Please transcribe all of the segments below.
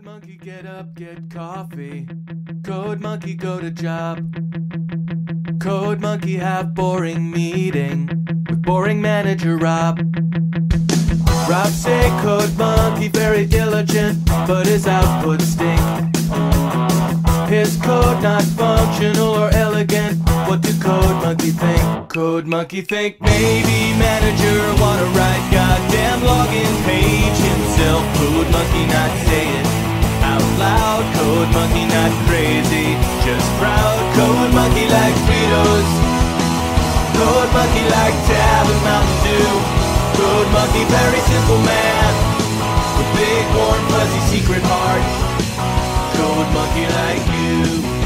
Code monkey, get up, get coffee. Code monkey, go to job. Code monkey, have boring meeting with boring manager Rob. Rob say code monkey very diligent, but his output stink. His code not functional or elegant. What do code monkey think? Code monkey think maybe manager wanna write goddamn login page himself. Code monkey not say it loud. Code monkey not crazy, just proud. Code monkey like Fritos. Code monkey like Tab and Mountain Dew. Code monkey very simple man with big warm fuzzy secret heart. Code monkey like you.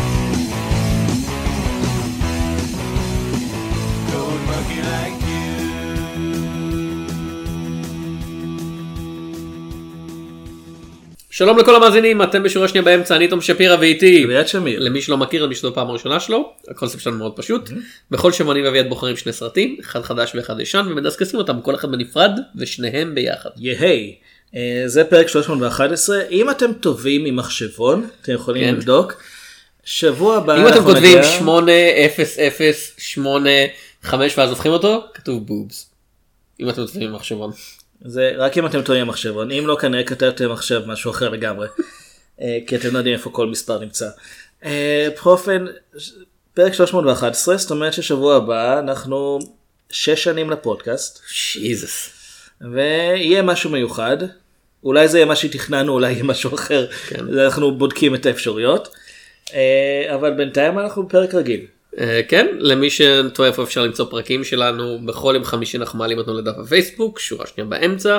שלום לכל המאזינים אתם בשורה שנייה באמצע אני תום שפירא ואיתי אביעד שמיר. למי שלא מכיר למי שזו פעם הראשונה שלו הקונספט שלנו מאוד פשוט בכל שבוע אני ואביעד בוחרים שני סרטים אחד חדש ואחד ישן ומדסקסים אותם כל אחד בנפרד ושניהם ביחד. יהי. אה, זה פרק 311 אם אתם טובים עם מחשבון אתם יכולים כן. לבדוק. שבוע הבא אם אתם אנחנו כותבים נגיע- 8 0 0 8 5 ואז הופכים אותו כתוב בובס. אם אתם כותבים עם מחשבון. זה רק אם אתם טועים מחשבון אם לא כנראה כתבתם עכשיו משהו אחר לגמרי. אה, כי אתם לא יודעים איפה כל מספר נמצא. אה, בכל אופן פרק 311 זאת אומרת ששבוע הבא אנחנו שש שנים לפודקאסט שיזוס. ויהיה משהו מיוחד. אולי זה יהיה מה שתכננו אולי יהיה משהו אחר כן. אנחנו בודקים את האפשרויות. אה, אבל בינתיים אנחנו בפרק רגיל. אה, כן למי שתוהה איפה אפשר למצוא פרקים שלנו בכל יום חמישי אנחנו מעלים אותנו לדף הפייסבוק שורה שנייה באמצע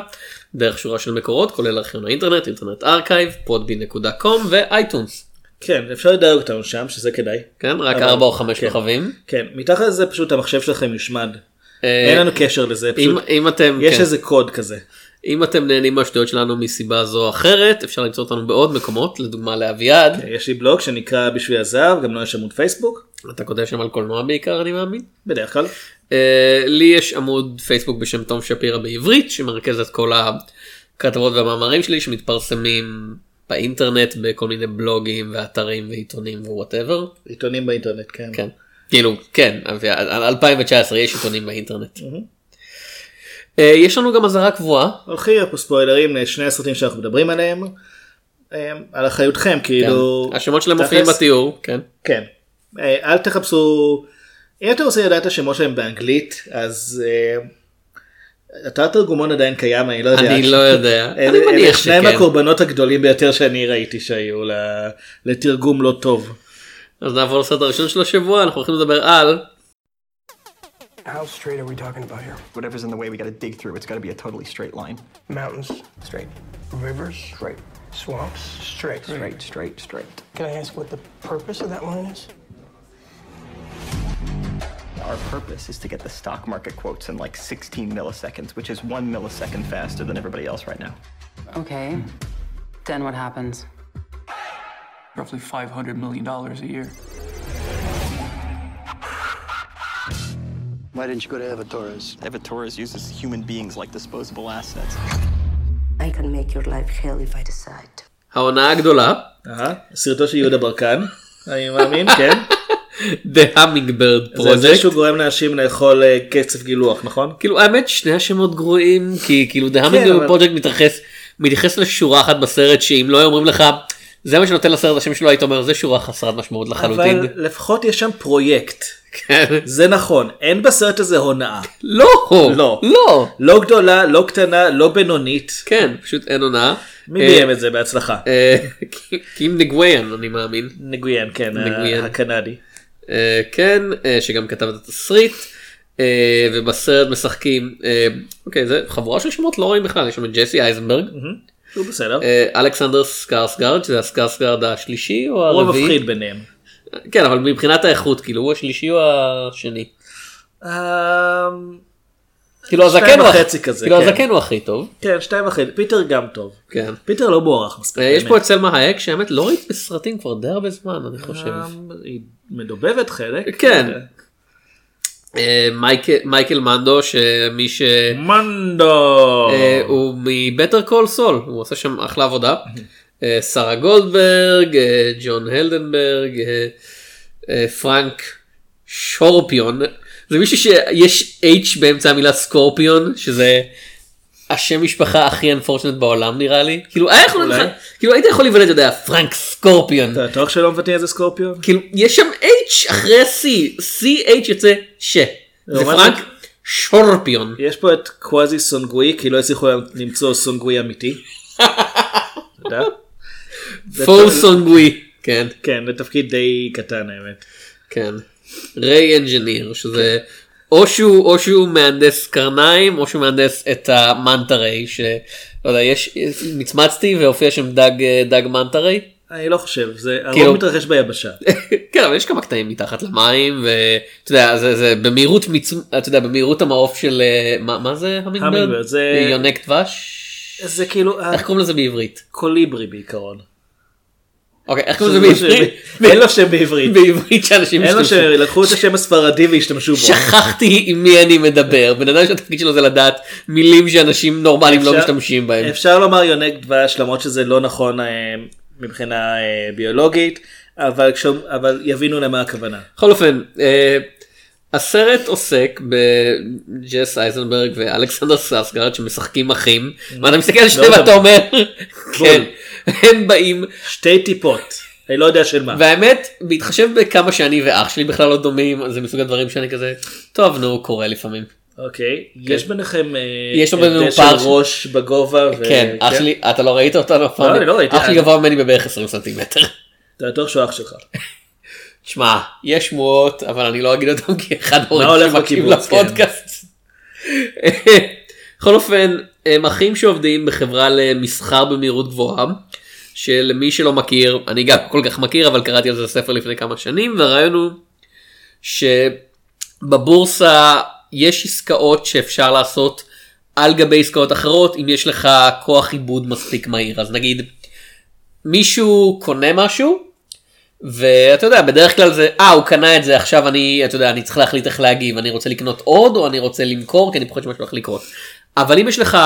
דרך שורה של מקורות כולל ארכיון האינטרנט Internet Archive Podbean.com ו iTunes. כן אפשר לדרג אותנו שם שזה כדאי. כן רק אבל- או חמש כן. כוכבים. כן מתחת לזה פשוט המחשב שלכם יושמד. אה, אין לנו קשר לזה אם, פשוט אם אתם יש כן. איזה קוד כזה. אם אתם נהנים מהשטויות שלנו מסיבה זו או אחרת אפשר למצוא אותנו בעוד מקומות לדוגמה לאביעד יש לי בלוג שנקרא בשביל הזהב גם לו יש עמוד פייסבוק אתה כותב שם על קולנוע בעיקר אני מאמין. בדרך כלל. אה, לי יש עמוד פייסבוק בשם תום שפירא בעברית שמרכז את כל הכתבות והמאמרים שלי שמתפרסמים באינטרנט בכל מיני בלוגים ואתרים ועיתונים ו whatever. עיתונים באינטרנט כן. כן. כאילו כן אבל 2019 יש עיתונים באינטרנט. אה, יש לנו גם אזהרה קבועה הולכים להיות פה ספוילרים לשני הסרטים שאנחנו מדברים עליהם. אה, על אחריותכם כאילו. כן. השמות שלהם מופיעים בתיאור כן. כן. אה, אל תחפשו. אם אתם רוצים לדעת את השמות שלהם באנגלית אז. אה, אתר תרגומון עדיין קיים אני לא יודע. אני לא יודע. אני מניח שניים שכן. הקורבנות הגדולים ביותר שאני ראיתי שהיו לתרגום לא טוב. אז נעבור לסרט הראשון של השבוע אנחנו הולכים לדבר על How straight are we talking about here? Whatever's in the way, we gotta dig through. It's gotta be a totally straight line. Mountains, Straight. rivers, Straight. swamps, straight. Straight, straight, straight. Can I ask what the purpose of that line is? Our purpose is to get the stock market quotes in like 16 milliseconds, which is one millisecond faster than everybody else right now. Okay. Then what happens? roughly $500 million a year. Why didn't you go to Evatoras? Evatoris uses human beings like disposable assets. I can make your life hell if I decide. העונה הגדולה אהה, סרטו של יהודה ברקן. אני מאמין כן. The Hummingbird זה זה Project. שהוא גורם לאנשים לאכול אה, קצף גילוח נכון? כאילו האמת שני השמות גרועים כי כאילו The כן, Hummingbird אבל- Project מתייחס מתייחס לשורה אחת בסרט שאם לא היו אומרים לך זה מה שנותן לסרט השם שלו היית אומר זה שורה חסרת משמעות לחלוטין. אבל לפחות יש שם פרויקט. כן. זה נכון אין בסרט הזה הונאה. לא לא. לא לא גדולה לא קטנה לא בינונית. כן פשוט אין הונאה. מי אה, ביים את זה בהצלחה? אה, קים נגוויאן אני מאמין. נגויאן כן הקנדי. אה, כן שגם כתב את התסריט ובסרט משחקים אוקיי זה חבורה של שמות לא רואים בכלל יש שם את ג'סי אייזנברג הוא בסדר. אלכסנדר סקרסגרד שזה הסקרסגרד השלישי או הוא הרביעי המפחיד ביניהם. כן אבל מבחינת האיכות כאילו הוא השלישי או השני אה, כאילו הזקן הוא וחצי כזה, כאילו כן. הזקן הוא הכי טוב כן שתיים וחצי פיטר גם טוב. כן. פיטר לא מוערך מספיק. אה, יש באמת. פה את סלמה הייק שהאמת לא ראיתי בסרטים כבר די הרבה זמן אני חושב. אה, היא מדובבת חלק. כן. אה, מייקל- מייקל מנדו שמי ש... מנדו. אה, הוא מ Better Call Saul הוא עושה שם אחלה עבודה. אה, שרה גולדברג, אה, ג'ון הלדנברג, אה, פרנק שורפיון. זה מישהו שיש H באמצע המילה סקורפיון, שזה השם משפחה הכי unfortunate בעולם נראה לי. כאילו, היה יכול, אולי. כאילו היית יכול להיוולד, אתה יודע, פרנק סקורפיון. אתה בטוח שלא מבטאים איזה סקורפיון? כאילו, יש שם H אחרי ה-C, CH יוצא ש. זה לעומת פרנק שורפיון. יש פה את קוואזי סונגוי כי לא הצליחו למצוא סונגוי אמיתי. אתה יודע? פול סונגוי. כן, כן, זה תפקיד די קטן האמת. כן. Ray Engineer, שזה או שהוא, או שהוא מהנדס קרניים, או שהוא מהנדס את המנטה ריי, שלא יודע, יש, מצמצתי והופיע שם דג, דג מנטה ריי. אני לא חושב, זה כאילו- הרוב מתרחש ביבשה. כן, אבל יש כמה קטעים מתחת למים, ואתה יודע, זה, זה במהירות, מצ... אתה יודע, במהירות המעוף של, אה, מה, מה זה? hummingbird, זה- יונק דבש? זה כאילו איך קוראים לזה בעברית? קוליברי בעיקרון. אוקיי, איך קוראים זה לזה בעברית? אין לו שם בעברית. בעברית שאנשים אין לו. שם, לקחו את השם הספרדי והשתמשו בו. שכחתי עם מי אני מדבר, בן אדם שהתפקיד שלו זה לדעת מילים שאנשים נורמליים לא משתמשים בהם. אפשר לומר יונק דבש למרות שזה לא נכון אה, מבחינה אה, ביולוגית, אבל יבינו למה הכוונה. בכל אופן, אה, הסרט עוסק בג'סי אייזנברג ואלכסנדר סקרסגרד שמשחקים אחים, ואתה מסתכל על שניהם מאוד ואתה אומר, כן, הם באים, שתי טיפות, אני לא יודע של מה. והאמת, בהתחשב בכמה שאני ואח שלי בכלל לא דומים, זה מסוג הדברים שאני כזה, טוב נו, קורה לפעמים. אוקיי, יש ביניכם אה, יש בינינו פער ראש בגובה. ו- כן, אח שלי, אתה לא ראית אותנו אף פעם? אני לא ראיתי. אח שלי גבוה ממני בבערך 20 סנטימטר. אתה בטוח שהוא אח שלך. תשמע, יש שמועות, אבל אני לא אגיד אותם כי אחד ההורים הולך שמקשיב כן. לפודקאסט. בכל אופן, הם אחים שעובדים בחברה למסחר במהירות גבוהה, שלמי שלא מכיר, אני גם כל כך מכיר, אבל קראתי על זה ספר לפני כמה שנים, והרעיון הוא שבבורסה יש עסקאות שאפשר לעשות על גבי עסקאות אחרות, אם יש לך כוח עיבוד מספיק מהיר. אז נגיד, מישהו קונה משהו, ואתה יודע בדרך כלל זה אה הוא קנה את זה עכשיו אני אתה יודע אני צריך להחליט איך להגיב אני רוצה לקנות עוד או אני רוצה למכור כי אני פוחד שמשהו הולך לקרות. אבל אם יש לך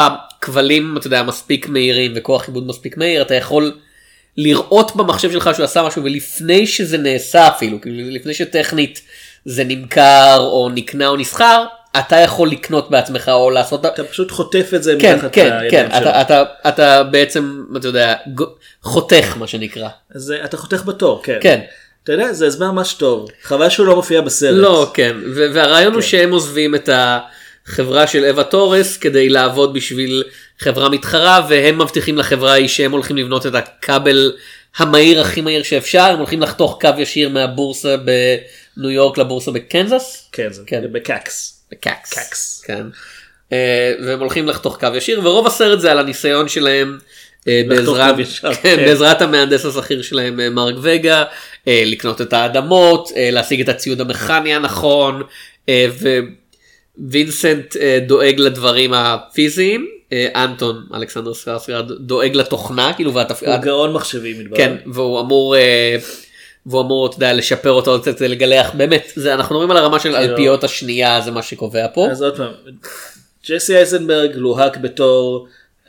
כבלים אתה יודע מספיק מהירים וכוח עיבוד מספיק מהיר אתה יכול לראות במחשב שלך שהוא עשה משהו ולפני שזה נעשה אפילו כאילו לפני שטכנית זה נמכר או נקנה או נסחר אתה יכול לקנות בעצמך או לעשות אתה פשוט חוטף את זה כן מתחת כן כן שלו. אתה, אתה, אתה בעצם אתה יודע חותך מה שנקרא. אז אה, אתה חותך בתור, כן. כן. אתה יודע, זה הסבר ממש טוב. חבל שהוא לא מופיע בסרט. לא, כן, והרעיון הוא שהם עוזבים את החברה של אווה תורס כדי לעבוד בשביל חברה מתחרה, והם מבטיחים לחברה ההיא שהם הולכים לבנות את הכבל המהיר הכי מהיר שאפשר, הם הולכים לחתוך קו ישיר מהבורסה בניו יורק לבורסה בקנזס. כן, זה כן. בקקס. בקקס. קקס. כן. אה, והם הולכים לחתוך קו ישיר, ורוב הסרט זה על הניסיון שלהם. אה, בעזרת, כן, כן. בעזרת המהנדס השכיר שלהם אה, מרק וגה, לקנות את האדמות, להשיג את הציוד המכני הנכון, אה, ווינסנט אה, דואג לדברים הפיזיים, אה, אנטון אלכסנדר סקרסגרד דואג לתוכנה, כאילו, והתפ... הוא גאון מחשבים מתברר. כן, והוא אמור, אה, והוא אמור, אתה יודע, לשפר אותו, קצת לגלח, באמת, זה, אנחנו מדברים על הרמה של אלפיות השנייה, זה מה שקובע פה. אז עוד פעם, ג'סי אייזנברג לוהק בתור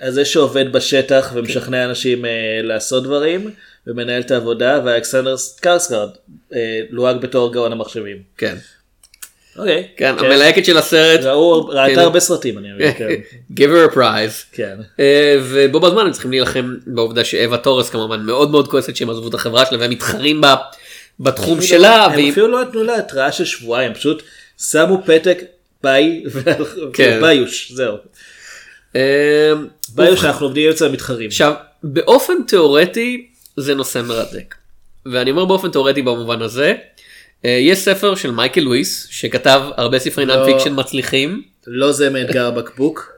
זה שעובד בשטח ומשכנע אנשים אה, לעשות דברים ומנהל את העבודה ואלכסנדר קרסגרד אה, לוהק בתור גאון המחשבים. כן. אוקיי. כן, המלהקת של הסרט, ראו, ראתה כן. הרבה סרטים אני מבין. כן. give her a prize. כן. אה, ובו בזמן הם צריכים להילחם בעובדה שאווה תורס כמובן מאוד מאוד כועסת שהם עזבו את החברה שלה והם מתחרים בה בתחום שלה. הם אפילו לא נתנו לה התראה של שבועיים פשוט שמו פתק ביי כן. ביוש זהו. אה, ביוש אנחנו עובדים אצל המתחרים. עכשיו, באופן תיאורטי זה נושא מרתק. ואני אומר באופן תיאורטי במובן הזה, יש ספר של מייקל לואיס שכתב הרבה ספרי לא. non-fiction מצליחים. לא זה מאתגר הבקבוק.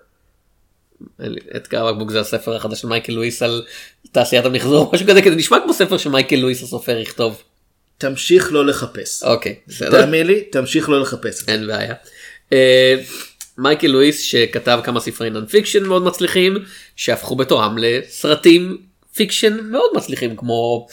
אתגר הבקבוק זה הספר החדש של מייקל לואיס על תעשיית המחזור משהו כזה כי זה נשמע כמו ספר שמייקל לואיס הסופר יכתוב. תמשיך לא לחפש. אוקיי. תאמין לי תמשיך לא לחפש. אין בעיה. אה, מייקל לואיס שכתב כמה ספרי non-fiction מאוד מצליחים שהפכו בתורם לסרטים fiction מאוד מצליחים כמו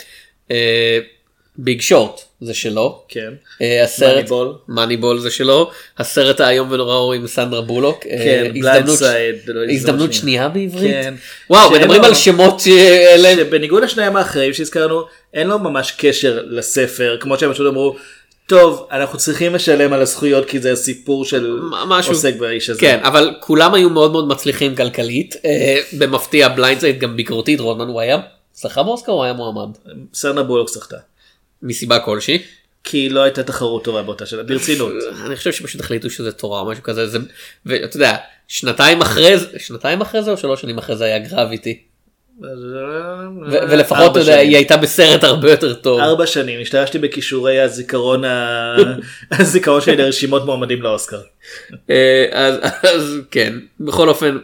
Big Short זה שלו. כן. אה, הסרט. Moneyball זה שלו הסרט האיום ונורא הוא עם סנדרה בולוק אה, כן, הזדמנות- Blindside, לא, הזדמנות שנייה בעברית כן. וואו מדברים על שמות שאלה שבניגוד לשניים האחרים שהזכרנו אין לו ממש קשר לספר כמו שהם פשוט אמרו טוב אנחנו צריכים לשלם על הזכויות כי זה הסיפור של משהו עוסק באיש הזה. כן אבל כולם היו מאוד מאוד מצליחים כלכלית אה, במפתיע Blindside גם ביקורתית רודמן הוא היה זכה באוסקר או היה מועמד סנדרה בולוק זכתה. מסיבה כלשהי. כי לא הייתה תחרות טובה באותה שנה ברצינות. אני חושב שפשוט החליטו שזה תורה או משהו כזה זה ואתה יודע שנתיים אחרי זה שנתיים אחרי זה או שלוש שנים אחרי זה היה Gravity ו- ולפחות אתה יודע. היא הייתה בסרט הרבה יותר טוב. ארבע שנים השתמשתי בכישורי הזיכרון הזיכרון שלי לרשימות מועמדים לאוסקר. אה, אז כן בכל אופן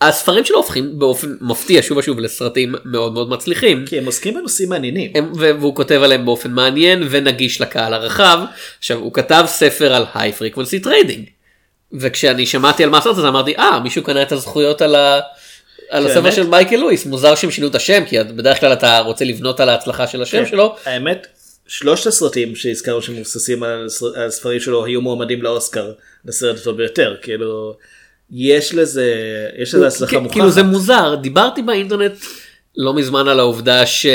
הספרים שלו הופכים באופן מפתיע שוב ושוב לסרטים מאוד מאוד מצליחים. כי הם עוסקים בנושאים מעניינים. הם, והוא כותב עליהם באופן מעניין ונגיש לקהל הרחב. עכשיו הוא כתב ספר על high frequency trading. וכשאני שמעתי על מה הסרט הזה אמרתי אה מישהו קנה את הזכויות על, ה... על הספר? של מייקל לואיס מוזר שהם שינו את השם כי בדרך כלל אתה רוצה לבנות על ההצלחה של השם כן. שלו. האמת שלושת הסרטים שהזכרנו שמבוססים על הספרים שלו היו מועמדים לאוסקר לסרט הטוב ביותר כאילו יש לזה יש לזה הצלחה כן, מוכחת. כאילו זה מוזר דיברתי באינטרנט לא מזמן על העובדה ש...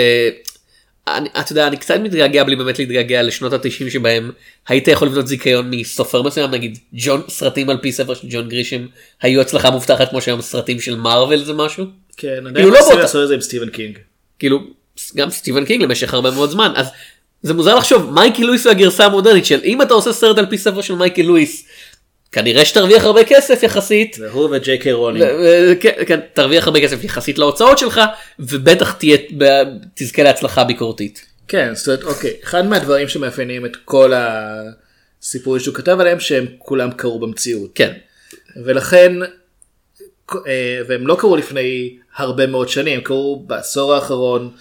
אני, אתה יודע, אני קצת מתגעגע בלי באמת להתגעגע לשנות התשעים שבהם היית יכול לבנות זיכיון מסופר מסוים נגיד ג'ון סרטים על פי ספר של ג'ון גרישם היו הצלחה מובטחת כמו שהיום סרטים של מארוול זה משהו כן, עדיין כאילו לא מנסים באותה- לעשות את זה עם סטיבן קינג. כאילו גם סטיבן קינג למשך הרבה מאוד זמן אז זה מוזר לחשוב מייקל לואיס הוא הגרסה המודרנית של אם אתה עושה סרט על פי ספר של מייקל לואיס כנראה שתרוויח הרבה כסף יחסית זה הוא וג'יי קיי רולינג. כן, כן, תרוויח הרבה כסף יחסית להוצאות שלך ובטח תהיה תזכה להצלחה ביקורתית. כן, זאת אומרת, אוקיי, אחד מהדברים שמאפיינים את כל הסיפורים שהוא כתב עליהם שהם כולם קרו במציאות. כן. ולכן, אה, והם לא קרו לפני הרבה מאוד שנים, הם קרו בעשור האחרון,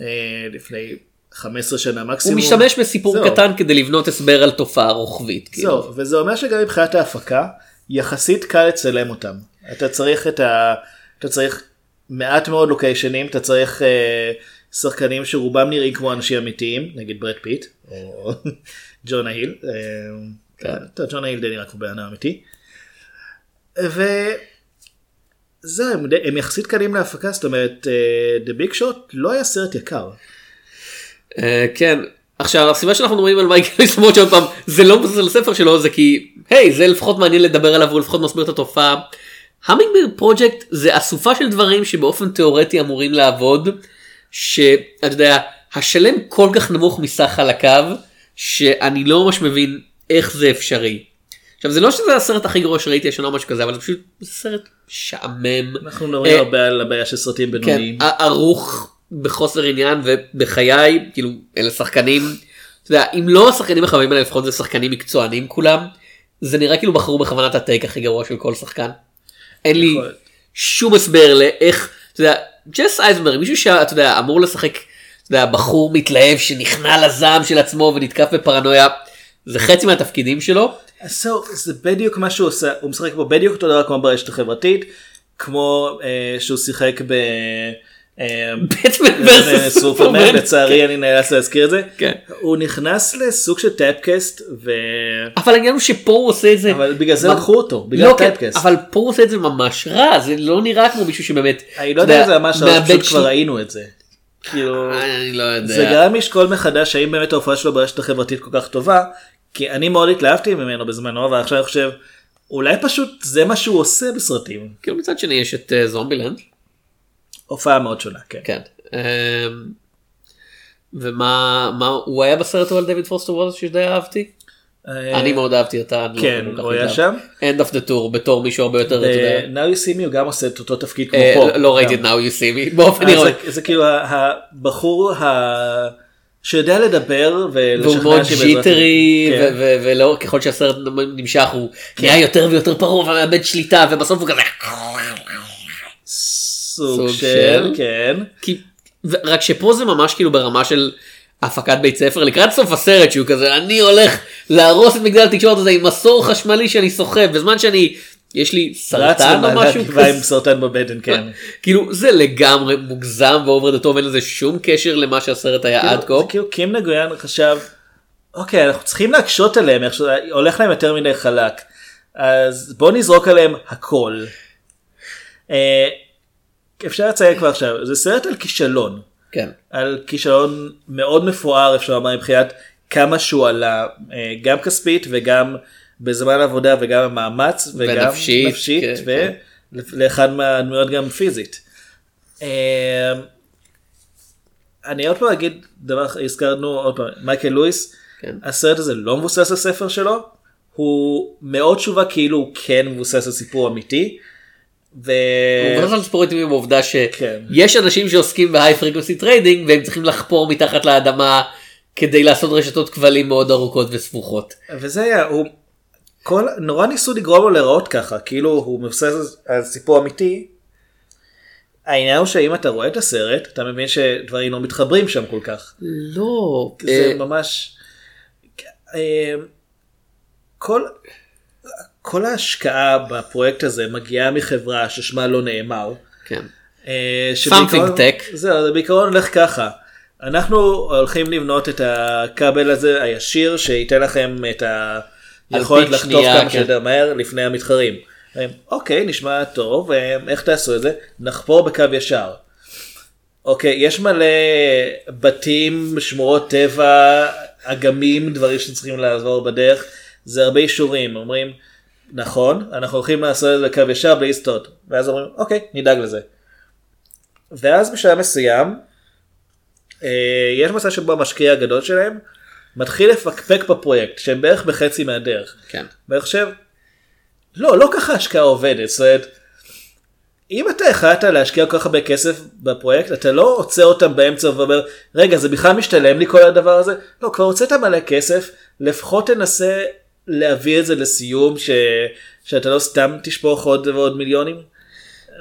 אה, לפני 15 שנה הוא מקסימום. משתמש בסיפור זהו. קטן כדי לבנות הסבר על תופעה רוחבית. כאילו. זהו, וזה אומר שגם מבחינת ההפקה, יחסית קל לצלם אותם. אתה צריך את ה... אתה צריך מעט מאוד לוקיישנים, אתה צריך אה, שחקנים שרובם נראים כמו אנשים אמיתיים, נגיד ברד פיט, או ג'ונה היל. אה, טוב, ג'ונה היל די נראה כמו בן אדם אמיתי. וזהו, הם, הם יחסית קלים להפקה, זאת אומרת, אה, The Big Shot לא היה סרט יקר. אה, כן. עכשיו הסיבה שאנחנו מדברים על מייקל למרות שעוד פעם זה לא מבוסס על הספר שלו זה כי היי זה לפחות מעניין לדבר עליו הוא לפחות מסביר את התופעה. המינגברד פרויקט זה אסופה של דברים שבאופן תיאורטי אמורים לעבוד שאתה יודע השלם כל כך נמוך מסך חלקיו שאני לא ממש מבין איך זה אפשרי. עכשיו זה לא שזה הסרט הכי גרוע שראיתי השנה או משהו כזה אבל זה פשוט סרט משעמם. אנחנו מדברים אה, הרבה על הבעיה של סרטים כן, בינוניים. ערוך בחוסר עניין ובחיי כאילו אלה שחקנים. אתה יודע, אם לא השחקנים החברים האלה לפחות זה שחקנים מקצוענים כולם. זה נראה כאילו בחרו בכוונת הטייק הכי גרוע של כל שחקן. אין לי. שום הסבר לאיך, אתה יודע, ג'ס אייזנברג מישהו שאתה יודע אמור לשחק, אתה יודע, בחור מתלהב שנכנע לזעם של עצמו ונתקף בפרנויה. זה חצי מהתפקידים שלו. זהו, זה בדיוק מה שהוא עושה, הוא משחק פה בדיוק אותו דבר כמו ברשת החברתית, כמו אה, שהוא שיחק ב... אה, בטמן אה, versus סופרמן. לצערי אני נאלץ להזכיר את זה. כן. הוא נכנס לסוג של טאפקאסט, ו... אבל העניין הוא שפה הוא עושה את זה. אבל בגלל זה לקחו אותו, בגלל לא, כן, טייפקאסט. אבל פה הוא עושה את זה ממש רע, זה לא נראה כמו מישהו שבאמת, אני לא יודע אם זה ממש, מאבד פשוט כבר ראינו את זה. כאילו, אני לא יודע. זה גרם לי לשקול מחדש האם באמת ההופעה שלו ברשת החברתית כל כך טובה, כי אני מאוד התלהבתי ממנו בזמנו, אבל עכשיו אני חושב, אולי פשוט זה מה שהוא עושה בסרטים. כאילו מצד שני יש את אה, זומבילנד. הופעה מאוד שונה, כן. כן. אמ, ומה מה הוא היה בסרט על דויד פוסטר וולאס שדי אהבתי? אה, אני מאוד אהבתי אותה. לא כן, הוא היה. שם. End of the tour בתור מישהו הרבה יותר, אתה יודע. ב-Now You See Me הוא גם עושה את אותו תפקיד כמו אה, פה. לא ראיתי את. Now You See Me באופן אירוני. זה- כאילו הבחור שיודע לדבר ולשכנע והוא מאוד jittery כן. ו- ו- ולא ככל שהסרט נמשך הוא נהיה יותר ויותר פרוע ומאבד שליטה ובסוף הוא כזה סוג של, של. כן. כי רק שפה זה ממש כאילו ברמה של הפקת בית ספר לקראת סוף הסרט שהוא כזה אני הולך להרוס את מגדל התקשורת הזה עם מסור חשמלי שאני סוחב בזמן שאני יש לי סרטן או משהו גבעה עם כזה. סרטן בבטן, כן. כאילו זה לגמרי מוגזם ו-over the top אין לזה שום קשר למה שהסרט היה עד כה. כאילו- כאילו קים נוין חשב, אוקיי, אנחנו צריכים להקשות עליהם, איך הולך להם יותר מדי חלק. אז בוא נזרוק עליהם הכל. אפשר לציין כבר עכשיו, זה סרט על כישלון. כן. על כישלון מאוד מפואר אפשר לומר מבחינת כמה שהוא עלה אה, גם כספית וגם בזמן עבודה וגם המאמץ וגם ונפשית, נפשית כן, כן. ולאחד מהדמויות גם פיזית. אה, אני עוד פעם אגיד דבר הזכרנו עוד פעם מייקל לואיס כן. הסרט הזה לא מבוסס על ספר שלו הוא מאוד תשובה כאילו הוא כן מבוסס על סיפור אמיתי. ו... הוא סיפור איתי עם העובדה כן. שיש אנשים שעוסקים ב-high frequency trading והם צריכים לחפור מתחת לאדמה כדי לעשות רשתות כבלים מאוד ארוכות וסבוכות. וזה היה, הוא, כל, נורא ניסו לגרום לו להיראות ככה, כאילו הוא מבוסס על סיפור אמיתי. העניין הוא שאם אתה רואה את הסרט, אתה מבין שדברים לא מתחברים שם כל כך. לא. זה אה, ממש... אה, כל, כל ההשקעה בפרויקט הזה מגיעה מחברה ששמה לא נאמר. כן. אה, Something tech. זהו, זה בעיקרון הולך ככה. אנחנו הולכים לבנות את הכבל הזה הישיר שייתן לכם את היכולת לחטוף כמה כן. שיותר מהר לפני המתחרים. אוקיי, נשמע טוב, אה, איך תעשו את זה? נחפור בקו ישר. אוקיי, יש מלא בתים, שמורות טבע, אגמים, דברים שצריכים לעבור בדרך, זה הרבה אישורים, אומרים, נכון, אנחנו הולכים לעשות את זה בקו ישר בלי לסטות, ואז אומרים, אוקיי, נדאג לזה. ואז בשלב מסוים, אה, יש מצב שבו המשקיע הגדול שלהם מתחיל לפקפק בפרויקט, שהם בערך בחצי מהדרך. כן. ואני חושב, לא, לא ככה השקעה עובדת, זאת אומרת, אם אתה החלטת להשקיע כל כך הרבה כסף בפרויקט, אתה לא עוצר אותם באמצע ואומר, רגע, זה בכלל משתלם לי כל הדבר הזה? לא, כבר הוצאת מלא כסף, לפחות תנסה להביא את זה לסיום, ש... שאתה לא סתם תשפוך עוד ועוד מיליונים.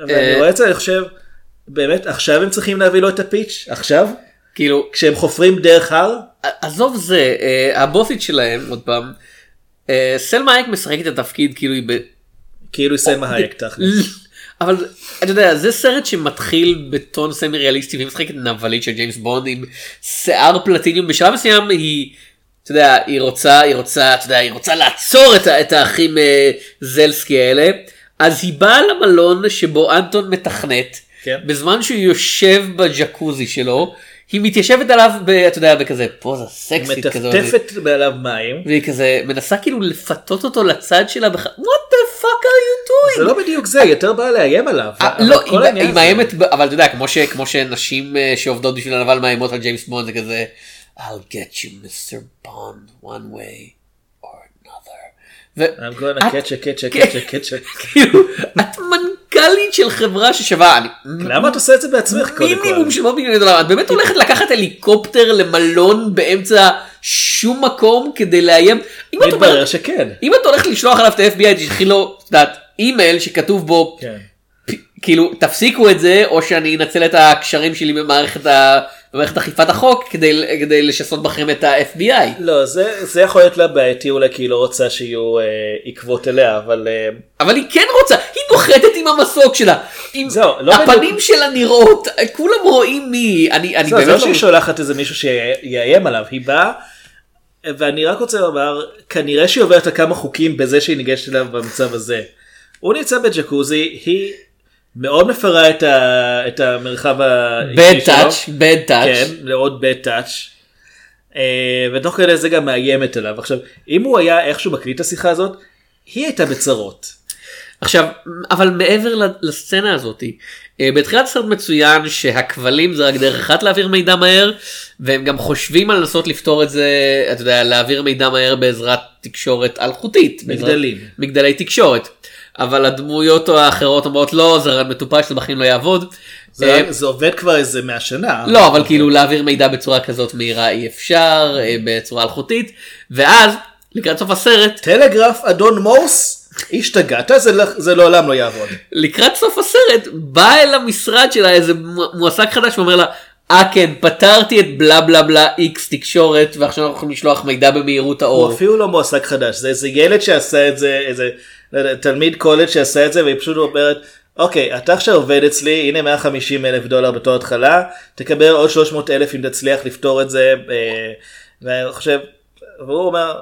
ואני אה, רואה את זה, אני חושב, באמת, עכשיו הם צריכים להביא לו את הפיץ'? עכשיו? כאילו כשהם חופרים דרך הר? עזוב זה אה, הבוסית שלהם עוד פעם. אה, סלמה הייק משחקת את התפקיד כאילו היא ב... כאילו היא סלמה הייק תכלס. אבל אתה יודע זה סרט שמתחיל בטון סמי-ריאליסטי והיא משחקת נבלית של ג'יימס בונד עם שיער פלטיניום בשלב מסוים היא. אתה יודע, היא רוצה, היא רוצה, אתה יודע, היא רוצה לעצור את, את האחים אה, זלסקי האלה, אז היא באה למלון שבו אנטון מתכנת, כן. בזמן שהוא יושב בג'קוזי שלו, היא מתיישבת עליו, ב, אתה יודע, בכזה פוזה סקסית כזאת, מטפטפת מעליו מים. והיא כזה מנסה כאילו לפתות אותו לצד שלה, בח... what the fuck are you doing? זה לא בדיוק זה, היא יותר באה לאיים עליו. אה, אבל לא, היא- היא מאיימת, אבל אתה יודע, כמו ש- כמו שנשים אה, שעובדות בשביל הנבל מאיימות על ג'יימס בונד, זה כזה, I'll get you Mr. Bond one way or another. I'm gonna את- catch a catch a catch a catch a... כאילו, את מנכ"לית של חברה ששווה, אני- למה את עושה את זה בעצמך קודם מינימום כל? של מאות מיליוני דולר, את באמת הולכת לקחת הליקופטר למלון באמצע שום מקום כדי לאיים? מתברר שכן. אם את הולכת לשלוח עליו את ה-FBI, תשלחי לו, את יודעת, אימייל שכתוב בו, כן. כאילו תפסיקו את זה או שאני אנצל את הקשרים שלי במערכת. במערכת אכיפת החוק כדי, כדי לשסות בכם את ה-FBI. לא, זה זה יכול להיות לה בעייתי אולי כי היא לא רוצה שיהיו אה, עקבות אליה, אבל אה, אבל היא כן רוצה, היא נוחתת עם המסוק שלה. עם... זהו, לא הפנים בדיוק. שלה נראות, כולם רואים מי. אני, אני זה באמת לא לא... שהיא שולחת איזה מישהו שיאיים עליו, היא באה, ואני רק רוצה לומר, כנראה שהיא עוברת על כמה חוקים בזה שהיא ניגשת אליו במצב הזה. הוא נמצא בג'קוזי, היא מאוד מפרה את, ה, את המרחב bad האישי שלו. touch, bad touch. כן, לעוד bad touch. אה, ותוך כדי זה גם מאיימת עליו. עכשיו, אם הוא היה איכשהו מקליט את השיחה הזאת, היא הייתה בצרות. עכשיו, אבל מעבר לסצנה הזאת, אה, בתחילת הסרט מצוין שהכבלים זה רק דרך אחת להעביר מידע מהר, והם גם חושבים על לנסות לפתור את זה, אתה יודע, להעביר מידע מהר בעזרת תקשורת אלחוטית. בעזרת- מגדלים. מגדלי תקשורת. אבל הדמויות האחרות אומרות לא, זה מטופש, זה בחיים לא יעבוד. זה, אה, זה עובד כבר איזה 100 שנה. לא, אבל כאילו להעביר מידע בצורה כזאת מהירה אי אפשר, אה, בצורה אלחוטית, ואז, לקראת סוף הסרט, טלגרף אדון מורס, השתגעת? זה, לא- זה לעולם לא יעבוד. לקראת סוף הסרט בא אל המשרד שלה איזה מו- מועסק חדש ואומר לה אה כן פתרתי את בלה בלה בלה איקס תקשורת ועכשיו אנחנו יכולים לשלוח מידע במהירות הוא האור. אפילו לא מועסק חדש, זה איזה ילד שעשה את זה, איזה תלמיד קולג' שעשה את זה והיא פשוט אומרת אוקיי אתה עכשיו עובד אצלי הנה 150 אלף דולר בתור התחלה תקבל עוד 300 אלף אם תצליח לפתור את זה. אה, ואני חושב והוא אומר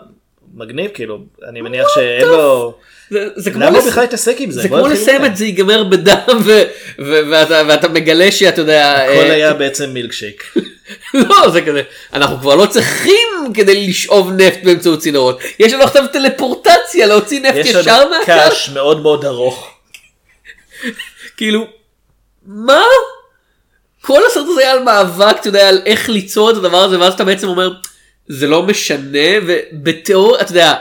מגניב כאילו אני מניח שאין לו זה, זה כמו, למה לס... בכלל להתעסק עם זה זה כמו לסיים. את זה ייגמר בדם ו, ו, ואתה, ואתה מגלה שאתה יודע הכל אה, היה בעצם מילקשייק. לא זה כזה אנחנו כבר לא צריכים כדי לשאוב נפט באמצעות צינורות יש לנו עכשיו טלפורטציה להוציא נפט יש ישר לנו מהקש קש מאוד מאוד ארוך. כאילו מה כל הסרט הזה היה על מאבק אתה יודע על איך ליצור את הדבר הזה ואז אתה בעצם אומר זה לא משנה ובתיאוריה אתה יודע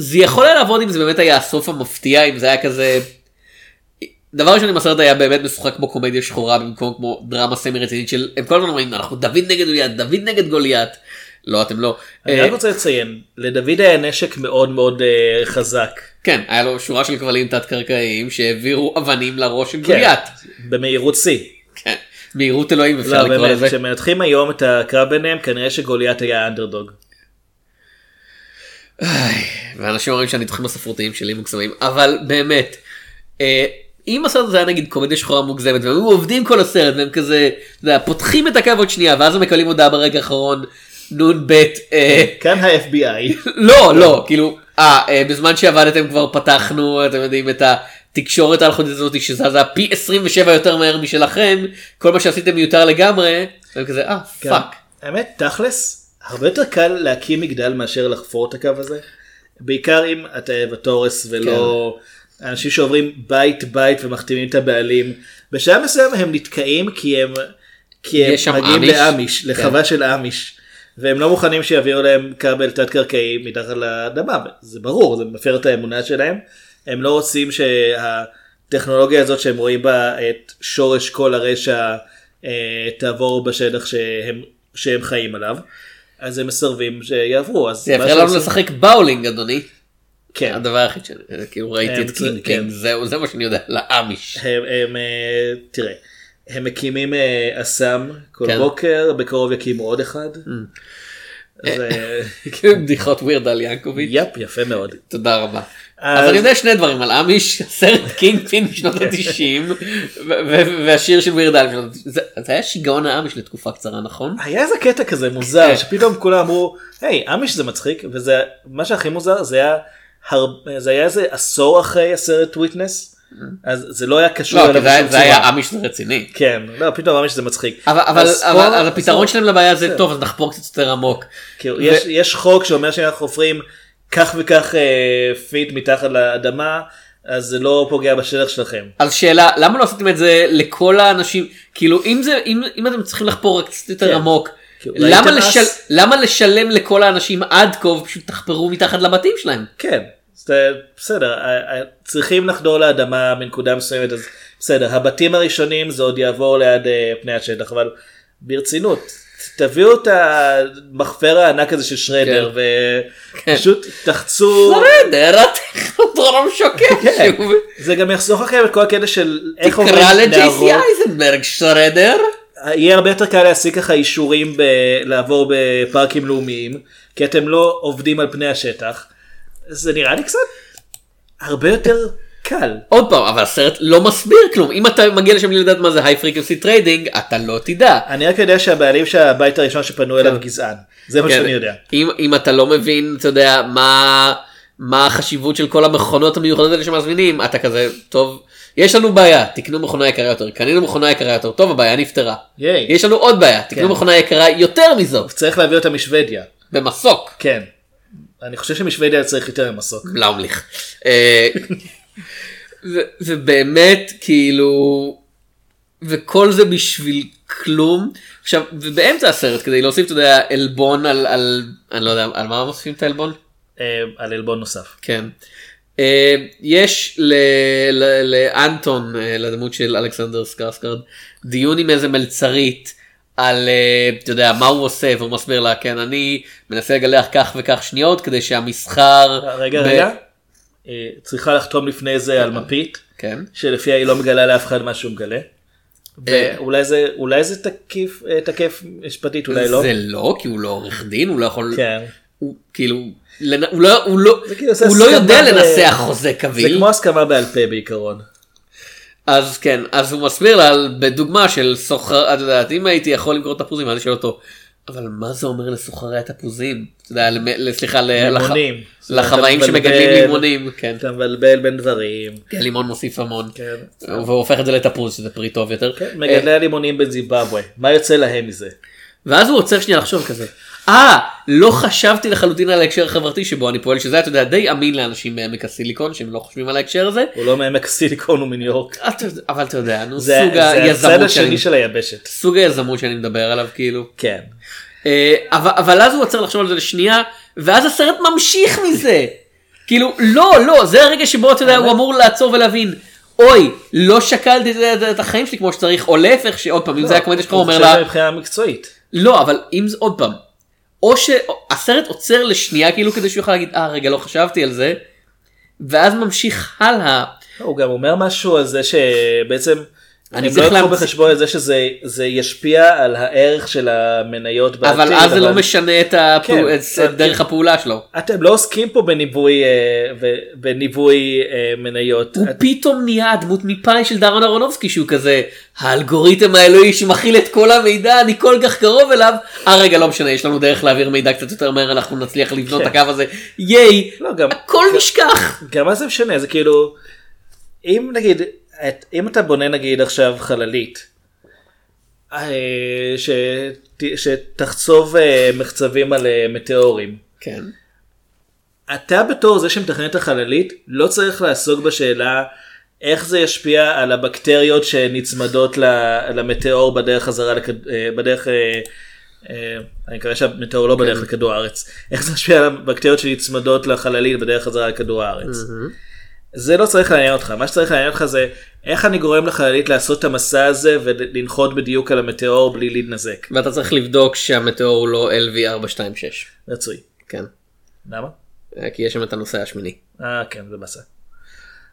זה יכול היה לעבוד אם זה באמת היה הסוף המפתיע אם זה היה כזה. דבר ראשון אם הסרט היה באמת משוחק כמו קומדיה שחורה במקום כמו דרמה סמי רצינית של הם כל הזמן אומרים אנחנו דוד נגד גוליית דוד נגד גוליית. לא אתם לא. אני אה, רק רוצה לציין לדוד היה נשק מאוד מאוד אה, חזק. כן היה לו שורה של כבלים תת קרקעיים שהעבירו אבנים לראש של כן, גוליית. במהירות שיא. כן. מהירות אלוהים אפשר לא לקרוא לזה. כשמנתחים היום את הקרב ביניהם כנראה שגוליית היה אנדרדוג. ואנשים אומרים שהניתוחים הספרותיים שלי מוגזמים אבל באמת אה, אם הסרט הזה היה נגיד קומדיה שחורה מוגזמת והם עובדים כל הסרט והם כזה אתה יודע, פותחים את הקו עוד שנייה ואז הם מקבלים הודעה ברגע האחרון נ"ב אה, כאן ה-FBI. לא לא כאילו אה, אה, בזמן שעבדתם כבר פתחנו אתם יודעים את התקשורת האלחוטית הזאת שזזה פי 27 יותר מהר משלכם כל מה שעשיתם מיותר לגמרי והם כזה אה פאק. האמת תכלס הרבה יותר קל להקים מגדל מאשר לחפור את הקו הזה. בעיקר אם אתה בטורס ולא אנשים שעוברים בית בית ומחתימים את הבעלים. בשלב מסוים הם נתקעים כי הם, כי הם מגיעים אמיש. לאמיש, לחווה של אמיש. והם לא מוכנים שיעבירו להם כבל תת קרקעי מתחת לאדמה זה ברור זה מפר את האמונה שלהם הם לא רוצים שהטכנולוגיה הזאת שהם רואים בה את שורש כל הרשע אה, תעבור בשטח שהם, שהם חיים עליו אז הם מסרבים שיעברו זה יפריע לנו לשחק באולינג אדוני. כן הדבר היחיד שכאילו ראיתי הם את קינג כן. זהו זה מה שאני יודע לאמיש. הם, אה, תראה הם מקימים אה, אסם כל כן. בוקר בקרוב יקימו עוד אחד. אה, כאילו בדיחות Weird Al ינקוביץ'. יפ יפה מאוד. תודה רבה. אז- אני יודע שני דברים על אמיש סרט קינגפין משנות ה-90 והשיר של Weird Al משנות ה-90. זה זה היה שיגעון האמיש לתקופה קצרה נכון? היה איזה קטע כזה מוזר כן. שפתאום כולם אמרו היי אמיש זה מצחיק וזה מה שהכי מוזר זה היה. זה איזה עשור אחרי הסרט וויטנס אז זה לא היה קשור לא, אליו בשום זה היה צורה. אמיש זה רציני. כן לא פתאום אמיש זה מצחיק אבל הפתרון שלהם לבעיה זה. טוב אז נחפור קצת יותר עמוק. יש, יש חוק שאומר שאנחנו חופרים כך וכך אה, פיט מתחת לאדמה אז זה לא פוגע בשטח שלכם. אז שאלה למה לא עשיתם את זה לכל האנשים כאילו אם זה אם, אם אתם צריכים לחפור רק קצת יותר כן. עמוק למה, לשל? למה לשלם לכל האנשים עד כה ופשוט תחפרו מתחת לבתים שלהם. כן, בסדר, ה- ה- צריכים לחדור לאדמה מנקודה מסוימת, אז בסדר, הבתים הראשונים זה עוד יעבור ליד אה, פני השטח, אבל ברצינות, תביאו את המחפר הענק הזה של שרדר כן. ופשוט תחצו, בסדר הטכנודרום שוקק כן. שוב. זה גם יחסוך לכם את כל הקטע של איך תקרא אומרים לג'ייסי נערות. אייזנברג שרדר. יהיה הרבה יותר קל להשיג ככה אישורים לעבור בפארקים לאומיים, כי אתם לא עובדים על פני השטח, זה נראה לי קצת הרבה יותר קל. עוד פעם אבל הסרט לא מסביר כלום אם אתה מגיע לשם בלי לדעת מה זה high frequency trading אתה לא תדע. אני רק יודע שהבעלים של הבית הראשון שפנו אליו גזען, זה מה כן. שאני יודע. אם, אם אתה לא מבין אתה יודע מה מה החשיבות של כל המכונות המיוחדות האלה שמזמינים אתה כזה טוב יש לנו בעיה תקנו מכונה יקרה יותר קנינו מכונה יקרה יותר טוב הבעיה נפתרה. יש לנו עוד בעיה תקנו כן. מכונה יקרה יותר מזו צריך להביא אותה משוודיה. במסוק. כן. אני חושב שמשוודיה צריך יותר ממסוק. לאומליך. אה, ובאמת כאילו וכל זה בשביל כלום עכשיו ובאמצע הסרט כדי להוסיף אתה יודע עלבון על על אני לא יודע על מה מוסיפים את העלבון אה, על עלבון נוסף. כן. אה, יש לאנטון לדמות של אלכסנדר סקרסקרד דיון עם איזה מלצרית על אה, אתה יודע מה הוא עושה והוא מסביר לה כן אני מנסה לגלח כך וכך שניות כדי שהמסחר רגע ב- רגע. אה, צריכה לחתום לפני זה על מפית, כן שלפיה היא לא מגלה לאף אחד מה שהוא מגלה. אה. ואולי זה אולי זה תקיף אה, תקף משפטית אולי לא. זה לא כי הוא לא עורך דין הוא לא יכול כן. הוא כאילו, הוא לא, הוא לא, כאילו הוא לא יודע לנסח חוזה זה קביל. כמו הסכמה בעל פה בעיקרון. אז כן, אז הוא מסביר לה על- בדוגמה של סוחר, את יודעת, אם הייתי יכול למכור תפוזים, אז אני שואל אותו, אבל מה זה אומר לסוחרי התפוזים? אתה יודע, סליחה, לימונים. לחוואים שמגדלים לימונים, כן. אתה מבלבל בין דברים. כן, לימון מוסיף המון. כן. והוא הופך את זה לתפוז, שזה פרי טוב יותר. כן, מגדלי הלימונים בזימבבואה. מה יוצא להם מזה? ואז הוא עוצר שנייה לחשוב כזה. אה, לא חשבתי לחלוטין על ההקשר החברתי שבו אני פועל, שזה אתה יודע די אמין לאנשים מעמק הסיליקון שהם לא חושבים על ההקשר הזה. הוא לא מעמק הסיליקון הוא מניו יורק. אבל אתה יודע, נו, זה סוג זה הצד היזמות שאני, השני של היבשת. סוג היזמות שאני מדבר עליו כאילו. כן. אה, אבל, אבל אז הוא עוצר לחשוב על זה לשנייה, ואז הסרט ממשיך מזה. כאילו, לא, לא, זה הרגע שבו אתה יודע, הוא אמור לעצור ולהבין. אוי, לא שקלתי את, החיים שלי כמו שצריך, או להפך, שעוד פעם, אם זה הקומדיה שלך, הוא אומר לה, מבחינה מקצועית. לא, אבל אם זה עוד פעם, או שהסרט עוצר לשנייה כאילו כדי שהוא יוכל להגיד, אה רגע לא חשבתי על זה, ואז ממשיך הלאה. הוא גם אומר משהו על זה שבעצם אני הם לא צריך יקחו להמציא- בחשבון את זה שזה זה ישפיע על הערך של המניות בעתיד. אבל אז זה לא משנה את, כן, את, את דרך הפעולה שלו. אתם לא עוסקים פה בניבוי אה, אה, מניות. הוא את- פתאום נהיה הדמות מפאי של דארון אהרונובסקי שהוא כזה האלגוריתם האלוהי שמכיל את כל המידע אני כל כך קרוב אליו. אה רגע לא משנה יש לנו דרך להעביר מידע קצת יותר מהר אנחנו נצליח לבנות את כן. הקו הזה ייי לא, הכל נשכח. גם מה זה משנה זה כאילו אם נגיד את, אם אתה בונה נגיד עכשיו חללית אה, שת, שתחצוב אה, מחצבים על אה, מטאורים. כן. אתה בתור זה שמתכנן את החללית לא צריך לעסוק בשאלה איך זה ישפיע על הבקטריות שנצמדות למטאור בדרך חזרה לכד... בדרך אני מקווה שהמטאור לא בדרך לכדור הארץ איך זה ישפיע על הבקטריות שנצמדות לחללית בדרך חזרה לכדור הארץ. זה לא צריך לעניין אותך מה שצריך לעניין אותך זה איך אני גורם לחללית לעשות את המסע הזה ולנחות בדיוק על המטאור בלי להתנזק. ואתה צריך לבדוק שהמטאור הוא לא LV426. רצוי. כן. למה? אה, כי יש שם את הנוסע השמיני. אה כן זה מסע.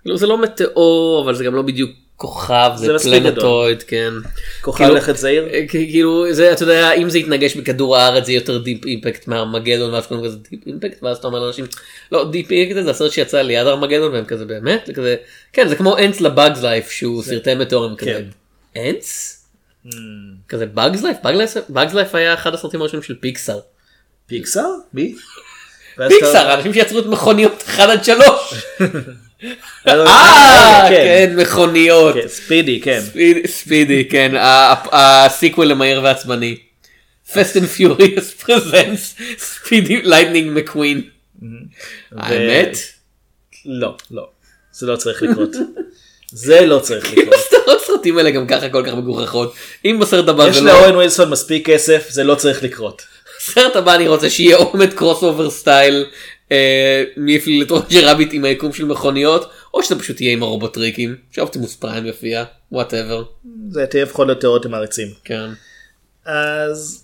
כאילו זה לא מטאור אבל זה גם לא בדיוק כוכב זה זה planetoid כן. כוכב כאילו- לכת זעיר? אה, כאילו זה אתה יודע אם זה יתנגש בכדור הארץ זה יותר דיפ אימפקט מארמגדון ואז קוראים לזה דיפ אימפקט ואז אתה אומר לאנשים לא דיפ אימפקט זה הסרט שיצא ליד ארמגדון והם כזה באמת זה כזה כן זה כמו אנס לבאגס לייף שהוא סרטי מטאורים כזה כן. אנס כזה באגס לייף באגס לייף היה אחד הסרטים הראשונים של פיקסאר פיקסאר? מי? פיקסאר האנשים שיצרו את מכוניות 1 עד 3 אה, אה כן. כן מכוניות כן, ספידי כן. ספיד- ספידי כן ה-sequel למהיר ועצבני. Fast and Furious presents ספידי לייטנינג מקווין. האמת? לא לא זה לא צריך לקרות. זה לא צריך לקרות. הסדרות סרטים האלה גם ככה כל כך מגוחכות. אם בסרט הבא יש זה לא... לאוון ווילסון מספיק כסף זה לא צריך לקרות. בסרט הבא אני רוצה שיהיה עומד crossover style אה, מי הפליל את רוג'ר רביט עם היקום של מכוניות או שזה פשוט יהיה עם הרובוטריקים שאופטימוס פריים יופיע וואטאבר. זה תהיה לפחות לתיאוריות המעריצים. כן. אז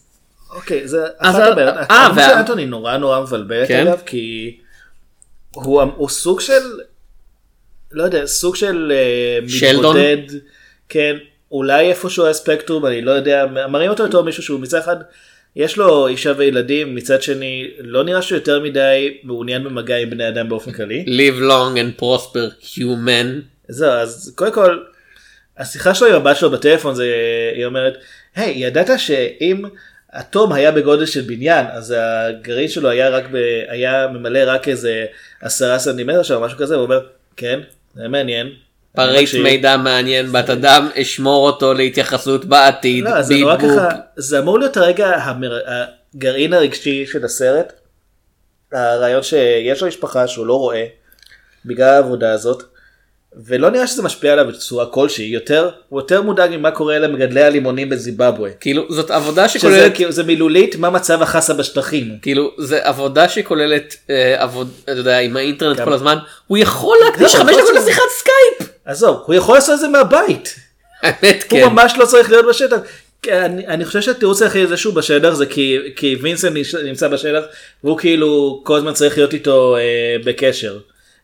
אוקיי זה אחת הבעיות. אה, הדמות של וה- אנטוני נורא נורא מבלבלת כן? אגב כי הוא הוא סוג של לא יודע סוג של אה? מתמודד כן אולי איפשהו הספקטרום אני לא יודע מראים אותו בתור מישהו שהוא מצד אחד יש לו אישה וילדים מצד שני לא נראה שהוא יותר מדי מעוניין במגע עם בני אדם באופן כללי. live long and prosper human. זהו אז קודם כל השיחה שלו עם הבת שלו בטלפון זה היא אומרת היי ידעת שאם אטום היה בגודל של בניין אז הגרעין שלו היה רק ב... היה ממלא רק איזה עשרה סנטימטר שם משהו כזה הוא אומר כן זה מעניין. פריט מקשיב." מידע מעניין בת אדם אשמור אותו להתייחסות בעתיד. לא, זה נורא. ככה זה אמור להיות הרגע המר... הגרעין הרגשי של הסרט. הרעיון שיש לו משפחה שהוא לא רואה בגלל העבודה הזאת. ולא נראה שזה משפיע עליו בצורה כלשהי יותר הוא יותר מודאג ממה קורה למגדלי הלימונים בזימבבואה. כאילו זאת עבודה שזה שכוללת כאילו זה מילולית מה מצב החסה בשטחים. כאילו זה עבודה שכוללת אה, עבוד אתה יודע עם האינטרנט גם- כל הזמן הוא יכול להקדיש לא, חמש יכול דקות לעשות- לשיחת סקייפ. עזוב הוא יכול לעשות את זה מהבית. האמת הוא כן. ממש לא צריך להיות בשטח. אני, אני חושב שהתירוץ היחיד זה שהוא בשטח זה כי, כי וינסנט נמצא בשטח והוא כאילו כל הזמן צריך להיות איתו אה, בקשר.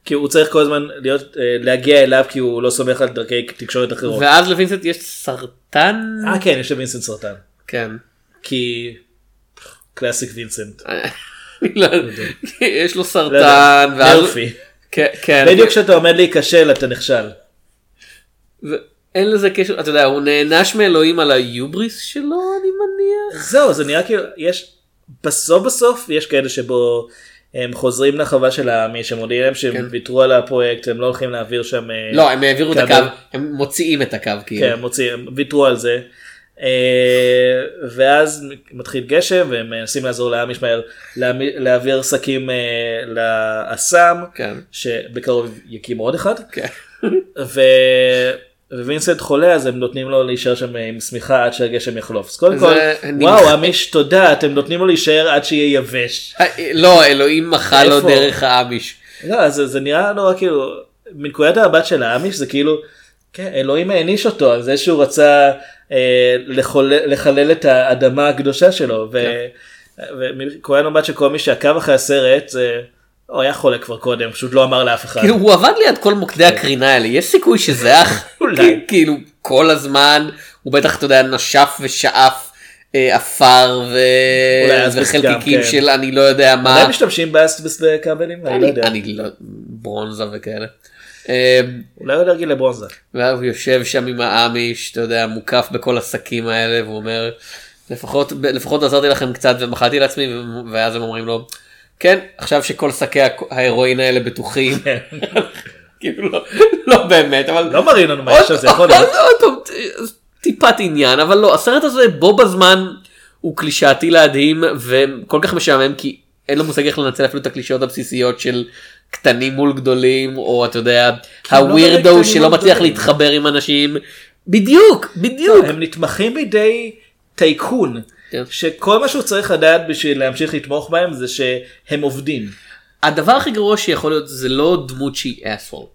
כי הוא צריך כל הזמן להיות אה, להגיע אליו כי הוא לא סומך על דרכי תקשורת אחרות. ואז לווינסנט יש סרטן. אה כן יש לווינסנט סרטן. כן. כי קלאסיק וינסנט. לא יודע. יש לו לא סרטן. ואז- מרפי. כן, כן. בדיוק כשאתה עומד להיכשל אתה נכשל. אין לזה קשר, אתה יודע, הוא נענש מאלוהים על היובריס שלו, אני מניח. זהו זה נראה כאילו יש בסוף בסוף יש כאלה שבו הם חוזרים לחווה של העמי שמודיעים להם שהם כן. ויתרו על הפרויקט הם לא הולכים להעביר שם. אה, לא, הם העבירו את. הקו, הם מוציאים את הקו, כאילו. כן, מוציא, הם ויתרו על זה. אה, ואז מתחיל גשם והם מנסים לעזור לעם ישמעאל להעביר שקים אה, לאסם כן. שבקרוב יקימו עוד אחד. כן. ו... ווינסנט חולה אז הם נותנים לו להישאר שם עם שמיכה עד שהגשם יחלוף. אז קודם כל וואו אמיש תודה אתם נותנים לו להישאר עד שיהיה יבש. אה, לא, אלוהים מחה לו? דרך האמיש. לא, זה, נראה נורא כאילו מנקודת המבט של האמיש זה כאילו כן, אלוהים העניש אותו על זה שהוא רצה אה, לחולל, לחלל את האדמה הקדושה שלו ומנקודת המבט של כל מי שעקב אחרי הסרט זה הוא היה חולה כבר קודם פשוט לא אמר לאף אחד. כאילו הוא עבד ליד כל מוקדי הקרינה האלה, יש סיכוי שזה אח, אולי. כאילו כל הזמן, הוא בטח אתה יודע נשף ושאף אה, עפר ו- וחלקיקים כן. של אני לא יודע מה, אולי משתמשים באסטבסט בכבלים? אני לא יודע. אני לא, ברונזה וכאלה. אה, אולי הוא אלרגי לברונזה. ואז הוא יושב שם עם האמיש, אתה יודע, מוקף בכל השקים האלה, והוא אומר, לפחות, לפחות עזרתי לכם קצת ומחלתי לעצמי, ואז הם אומרים לו, כן, עכשיו שכל שקי ה- ההרואין האלה בטוחים. כאילו לא, לא באמת, אבל... לא מראים לנו מה יש שם, זה יכול להיות. טיפת עניין, אבל לא, הסרט הזה בו בזמן הוא קלישאתי להדהים, וכל כך משעמם, כי אין לו מושג איך לנצל אפילו את הקלישאות הבסיסיות של קטנים מול גדולים, או אתה יודע, לא הווירדו באמת שלא מצליח מול להתחבר עם אנשים. בדיוק, בדיוק. הם נתמכים בידי טייקון. כן. שכל מה שהוא צריך לדעת בשביל להמשיך לתמוך בהם זה שהם עובדים. הדבר הכי גרוע שיכול להיות זה לא דמות שהיא אסול.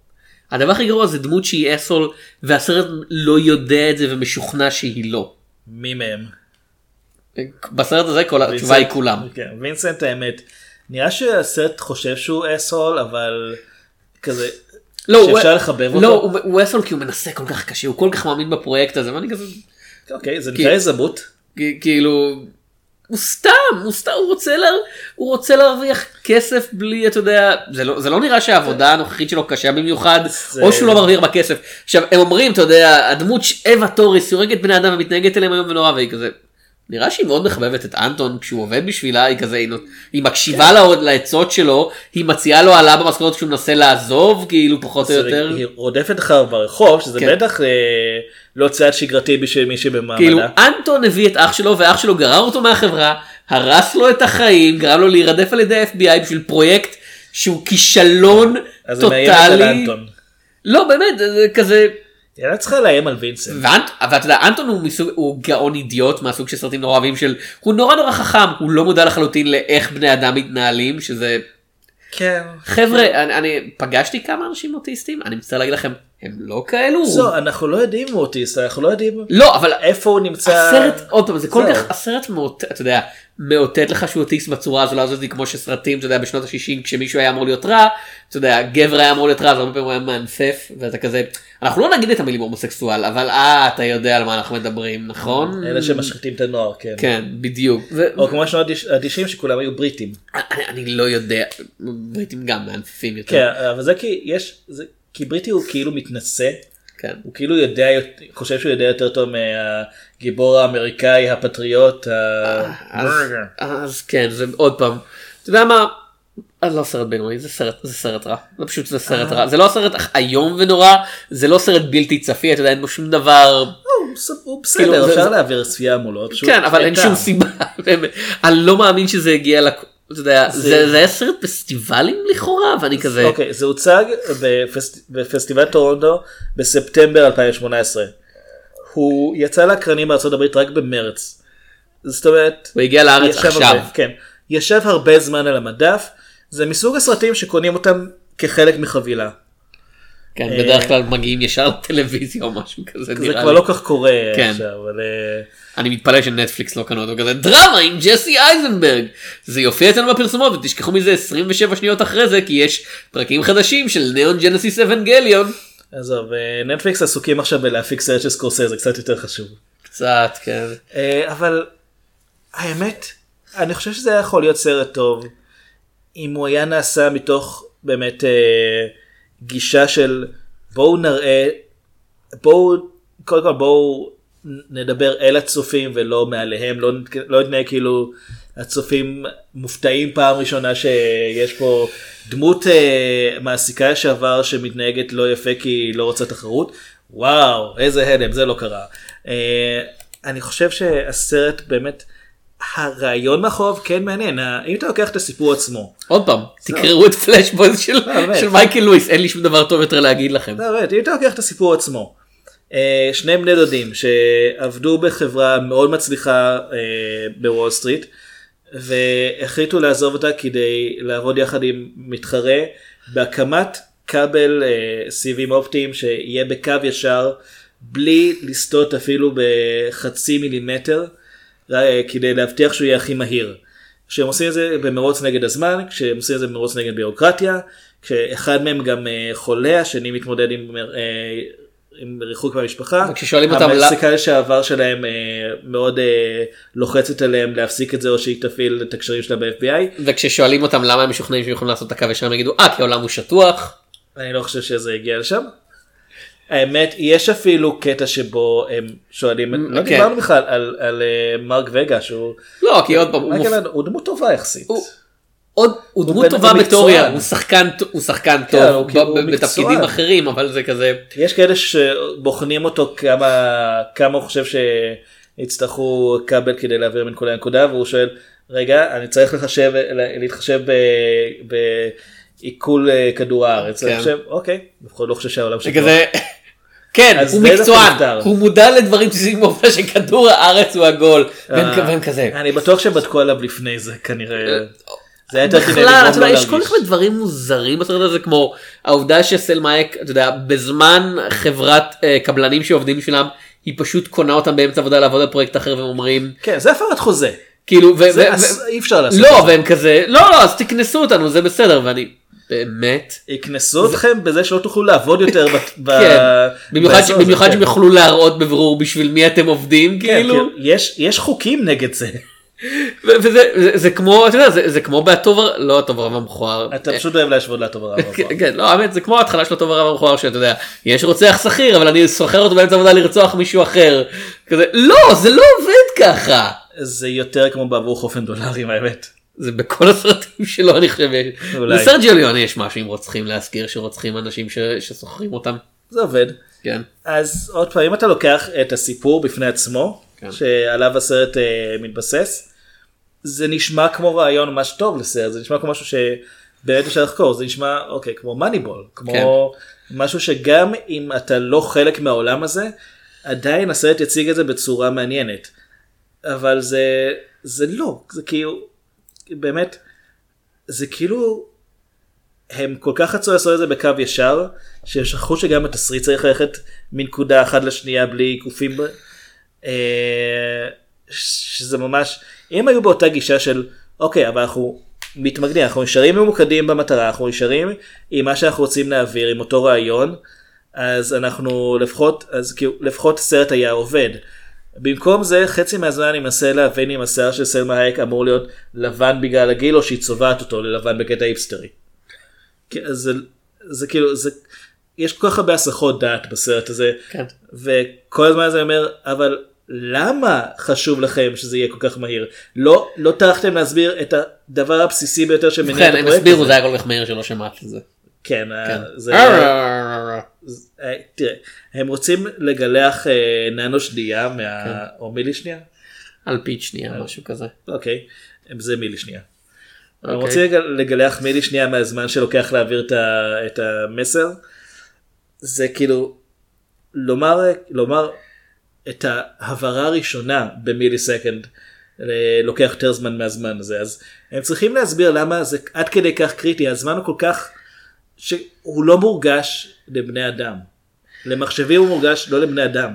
הדבר הכי גרוע זה דמות שהיא אסול והסרט לא יודע את זה ומשוכנע שהיא לא. מי מהם? בסרט הזה כל התשובה היא כולם. כן, וינסנט האמת. נראה שהסרט חושב שהוא אסול אבל כזה לא, הוא- שאפשר לחבב לא, אותו. הוא- הוא אסול כי הוא מנסה כל כך קשה, הוא כל כך מאמין בפרויקט הזה, ואני כזה, אוקיי זה כי- נקרא יזמות. כאילו, הוא סתם, הוא סתם, הוא רוצה, לה, הוא רוצה להרוויח כסף בלי, אתה יודע, זה לא, זה לא נראה שהעבודה הנוכחית שלו קשה במיוחד, זה- או שהוא לא מרוויח בכסף. עכשיו, הם אומרים, אתה יודע, הדמות אווה טוריס הורגת בני אדם ומתנהגת אליהם היום ונורא, והיא כזה, נראה שהיא מאוד מחבבת את אנטון כשהוא עובד בשבילה, היא כזה, היא, היא מקשיבה לה- לעצות שלו, היא מציעה לו העלאה במשכורת כשהוא מנסה לעזוב, כאילו, פחות או יותר. היא רודפת אחריו ברחוב שזה כן. בטח אה, לא צעד שגרתי בשביל מישהי במעמדה. כאילו אנטון הביא את אח שלו ואח שלו גרר אותו מהחברה, הרס לו את החיים, גרם לו להירדף על ידי ה-FBI בשביל פרויקט שהוא כישלון טוטאלי. לא באמת, זה כזה, היא הייתה צריכה לאיים על וינסנט. ואנט, ואתה יודע, אנטון הוא, מסוג, הוא גאון אידיוט מהסוג של סרטים נורא אוהבים של, הוא נורא נורא חכם, הוא לא מודע לחלוטין לאיך בני אדם מתנהלים, שזה, כן. חבר'ה, אני, אני פגשתי כמה אנשים אוטיסטים, אני מצטער להגיד לכם, הם לא כאלו. זו, אנחנו לא יודעים הוא אוטיסט, אנחנו לא יודעים לא, אבל איפה הוא נמצא. הסרט, עוד פעם, זה כל. כך, הסרט מאותת, אתה יודע, מאותת לך שהוא אוטיסט בצורה הזו, הזאת, כמו שסרטים, אתה יודע, בשנות ה-60, כשמישהו היה אמור להיות רע, אתה יודע, גבר היה אמור להיות רע, אז הרבה פעמים הוא היה מאנפף, ואתה כזה, אנחנו לא נגיד את המילים הומוסקסואל, אבל אה, אתה יודע על מה אנחנו מדברים, נכון? אלה שמשחיתים את הנוער, כן. כן, בדיוק. או כמו שנות ה-90 שכולם היו בריטים. אני, לא יודע, בריטים גם מאנפפים יותר. כן, אבל זה כי יש, זה- כי בריטי הוא כאילו מתנשא, כן. הוא כאילו יודע, חושב שהוא יודע יותר טוב מהגיבור האמריקאי, הפטריוט, ה- אז, אז כן, זה עוד פעם, אתה יודע מה, אז לא סרט בינוני, זה סרט, זה סרט רע, זה פשוט זה סרט רע, זה לא סרט איום ונורא, זה לא סרט בלתי צפי, אתה יודע, אין בו שום דבר, הוא ס- הוא כאילו, בסדר, זה- אפשר זה- להעביר צפייה מולו, פשוט כן, אבל אין. שום סיבה, באמת. אני לא מאמין שזה הגיע, אתה יודע, זה זה היה סרט פסטיבלים לכאורה, ואני כזה, אוקיי, זה הוצג בפס- בפסטיבל טורונטו בספטמבר 2018. הוא יצא לאקרנים בארצות הברית רק במרץ. זאת אומרת, הוא הגיע לארץ עכשיו, הרבה, כן, ישב הרבה זמן על המדף, זה מסוג הסרטים שקונים אותם כחלק מחבילה. כן, בדרך כלל מגיעים ישר לטלוויזיה או משהו כזה, זה נראה כבר לי. לא כך קורה כן. עכשיו, אבל אה, אני מתפלא שנטפליקס לא קנו אותו כזה דרמה עם ג'סי אייזנברג זה יופיע אצלנו בפרסומות ותשכחו מזה 27 שניות אחרי זה כי יש פרקים חדשים של ניאון ג'נסיס אבנגליון. עזוב, אה, נטפליקס עסוקים עכשיו בלהפיק סרט של סקורסזה, זה קצת יותר חשוב. קצת כן. אה, אבל האמת, אני חושב שזה יכול להיות סרט טוב. אם הוא היה נעשה מתוך באמת אה, גישה של בואו נראה, בואו, קודם כל בואו נדבר אל הצופים ולא מעליהם, לא, לא נתנהג כאילו הצופים מופתעים פעם ראשונה שיש פה דמות אה, מעסיקה לשעבר שמתנהגת לא יפה כי היא לא רוצה תחרות. וואו, איזה הלם, זה לא קרה. אה, אני חושב שהסרט באמת, הרעיון מאחוריו כן מעניין, אם אתה לוקח את הסיפור עצמו. עוד פעם, תקראו את פלאשבויז של באמת. של מייקל לואיס, אין לי שום דבר טוב יותר להגיד לכם. לא, אם אתה לוקח את הסיפור עצמו, אה, שני בני דודים שעבדו בחברה מאוד מצליחה אה, בוול סטריט, והחליטו לעזוב אותה כדי לעבוד יחד עם מתחרה בהקמת כבל אה, סיבים אופטיים שיהיה בקו ישר, בלי לסטות אפילו בחצי מילימטר, כדי להבטיח שהוא יהיה הכי מהיר. כשהם עושים את זה במרוץ נגד הזמן, כשהם עושים את זה במרוץ נגד ביורוקרטיה, כשאחד מהם גם אה, חולה, השני מתמודד עם, אה, עם ריחוק מהמשפחה. וכששואלים אותם למה- המעסיקה לשעבר שלהם אה, מאוד אה, לוחצת עליהם להפסיק את זה או שהיא תפעיל את הקשרים שלה ב-FBI. וכששואלים אותם למה הם משוכנעים שהם יכולים לעשות את הקו ישר הם יגידו אה כי העולם הוא שטוח. אני לא חושב שזה הגיע לשם. האמת, יש אפילו קטע שבו הם שואלים, לא כן. דיברנו בכלל על, אה, מרק וגה שהוא, לא כי עוד פעם הוא דמות טובה יחסית. עוד הוא דמות טובה בתיאוריה. הוא שחקן הוא שחקן כן, טוב כאילו- בתפקידים. אחרים אבל זה כזה יש כאלה שבוחנים אותו כמה, כמה הוא חושב שיצטרכו כבל כדי להעביר מנקודה לנקודה והוא שואל רגע אני צריך לחשב להתחשב בעיכול אה, כדור הארץ. אני כן. חושב אוקיי, לפחות לא חושב שהעולם. כזה כן הוא מקצוען. הוא מודע לדברים בסיסיים בעובדה שכדור הארץ הוא עגול והם אה, כזה. אני בטוח שבדקו עליו לפני זה כנראה. זה היה יותר כדי בכלל, לגרום אתה לו יודע, יש כל להרגיש. כך הרבה דברים מוזרים בסרט הזה כמו העובדה שסלמה אק, אתה יודע, בזמן חברת אה, קבלנים שעובדים בשבילם, היא פשוט קונה אותם באמצע עבודה לעבוד על פרויקט אחר והם אומרים, כן זה הפרת חוזה. כאילו, ו- זה ו- אס- ו- אי אפשר לעשות לא, את זה. והם כזה, לא, לא, אז תקנסו אותנו, זה בסדר, ואני, באמת, יקנסו אתכם בזה שלא תוכלו לעבוד יותר ב- כן, במיוחד ש- באזור הזה, במיוחד כן. שהם יוכלו להראות בבירור בשביל מי אתם עובדים, כן, כאילו, יש חוקים נגד זה. וזה זה- זה כמו, אתה יודע, זה- כמו בהטוב, לא הטוב הרב המכוער, אתה פשוט אוהב להשוות לטוב הרב. כן, כן, לא, האמת זה כמו ההתחלה של הטוב הרב המכוער שאתה יודע, יש רוצח שכיר אבל אני סוחר אותו באמצע עבודה לרצוח מישהו אחר. כזה, לא, זה לא עובד ככה. זה יותר כמו בעבור חופן דולרים האמת. זה בכל הסרטים שלו אני חושב. לסרג'יו ליאון יש משהו עם רוצחים להזכיר שרוצחים אנשים ש- שסוחרים אותם. זה עובד. כן. אז עוד פעם אם אתה לוקח את הסיפור בפני עצמו כן. שעליו הסרט אה, מתבסס זה נשמע כמו רעיון ממש טוב לסרט זה נשמע כמו משהו שבאמת אפשר לחקור זה נשמע אוקיי כמו מאניבול כמו משהו שגם אם אתה לא חלק מהעולם הזה עדיין הסרט יציג את זה בצורה מעניינת אבל זה זה לא זה כאילו באמת זה כאילו הם כל כך רצו לעשות את זה בקו ישר, שהם שכחו שגם התסריט צריך ללכת מנקודה אחת לשנייה בלי עיקופים. אה, שזה ממש, אם היו באותה גישה של, אוקיי, אבל אנחנו מתמקדים, אנחנו נשארים ממוקדים במטרה, אנחנו נשארים עם מה שאנחנו רוצים להעביר, עם אותו רעיון, אז אנחנו לפחות, אז כאילו, לפחות הסרט היה עובד. במקום זה חצי מהזמן אני מנסה להבין אם השיער של סלמה הייק אמור להיות לבן בגלל הגיל או שהיא צובעת אותו ללבן בקטע היפסטרי. כן, זה, זה כאילו זה יש כל כך הרבה הסחות דעת בסרט הזה כן. וכל הזמן הזה אומר אבל למה חשוב לכם שזה יהיה כל כך מהיר לא לא טרחתם להסביר את הדבר הבסיסי ביותר שמניע את ובכן, הם הפרויקט הסבירו הזה. זה היה כל כך מהיר שלא שמעת את זה. כן, כן. אה, זה אה, אה, תראה הם רוצים לגלח אה, ננו שנייה כן. מה או מילי שנייה אלפית שנייה משהו כזה. אוקיי זה מילי שנייה. הם אוקיי. רוצים לגל- לגלח מילי שנייה מהזמן שלוקח להעביר את המסר. זה כאילו לומר לומר את ההבהרה הראשונה במילי סקנד אה, לוקח יותר זמן מהזמן הזה אז הם צריכים להסביר למה זה עד כדי כך קריטי הזמן הוא כל כך שהוא לא מורגש לבני אדם. למחשבים הוא מורגש לא לבני אדם.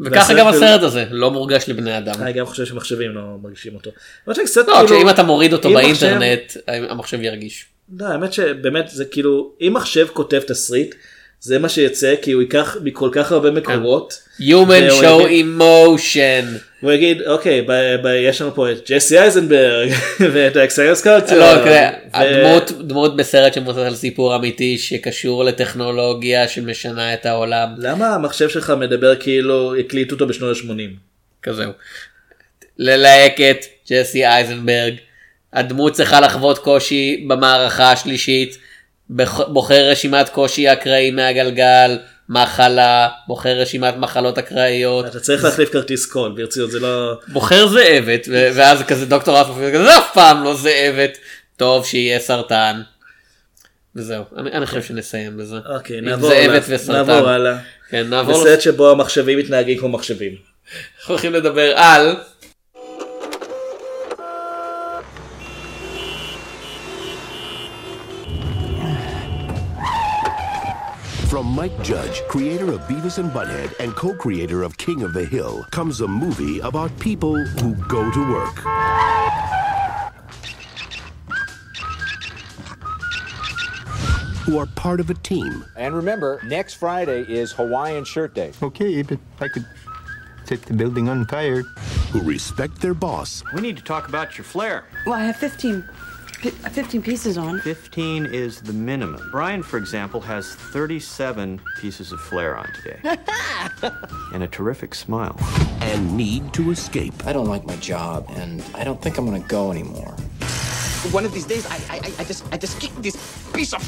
וככה גם הסרט הזה לא מורגש לבני אדם. אני גם חושב שמחשבים לא מרגישים אותו. לא, כאילו- כשאם אתה מוריד אותו אם באינטרנט המחשב ירגיש. לא, האמת שבאמת זה כאילו אם מחשב כותב תסריט זה מה שיצא כי הוא ייקח מכל כך הרבה מקורות. Human show יגיד- emotion. הוא יגיד אוקיי ב- ב- יש לנו פה את ג'סי אייזנברג ואת האקסייר סקלטר. לא, תראה, הדמות דמות בסרט שמבוסס על סיפור אמיתי שקשור לטכנולוגיה שמשנה את העולם. למה המחשב שלך מדבר כאילו הקליטו אותו בשנות ה-80? כזהו. ללהק את ג'סי אייזנברג. הדמות צריכה לחוות קושי במערכה השלישית. בוחר רשימת קושי אקראי מהגלגל. מחלה. בוחר רשימת מחלות אקראיות. אתה צריך להחליף כרטיס קול ברצינות זה לא בוחר זאבת ואז כזה דוקטור אסף כזה זה אף פעם לא זאבת. טוב שיהיה סרטן. וזהו אני, אני חושב שנסיים בזה. אוקיי נעבור זאבת. וסרטן. נעבור הלאה. כן נעבור. בסרט שבו המחשבים מתנהגים כמו מחשבים. אנחנו הולכים לדבר על. From Mike Judge, creator of Beavis and Butthead and co-creator of King of the Hill, comes a movie about people who go to work. Who are part of a team And remember, next Friday is Hawaiian Shirt Day. Okay, but I could set the building on fire. who respect their boss We need to talk about your flair. Well, I have 15, pi- 15 pieces on. 15 is the minimum. Brian, for example, has 37 pieces of flair on today. and a terrific smile. and need to escape. I don't like my job, and I don't think I'm gonna go anymore. One of these days, I, I, I just, I just kick this piece of.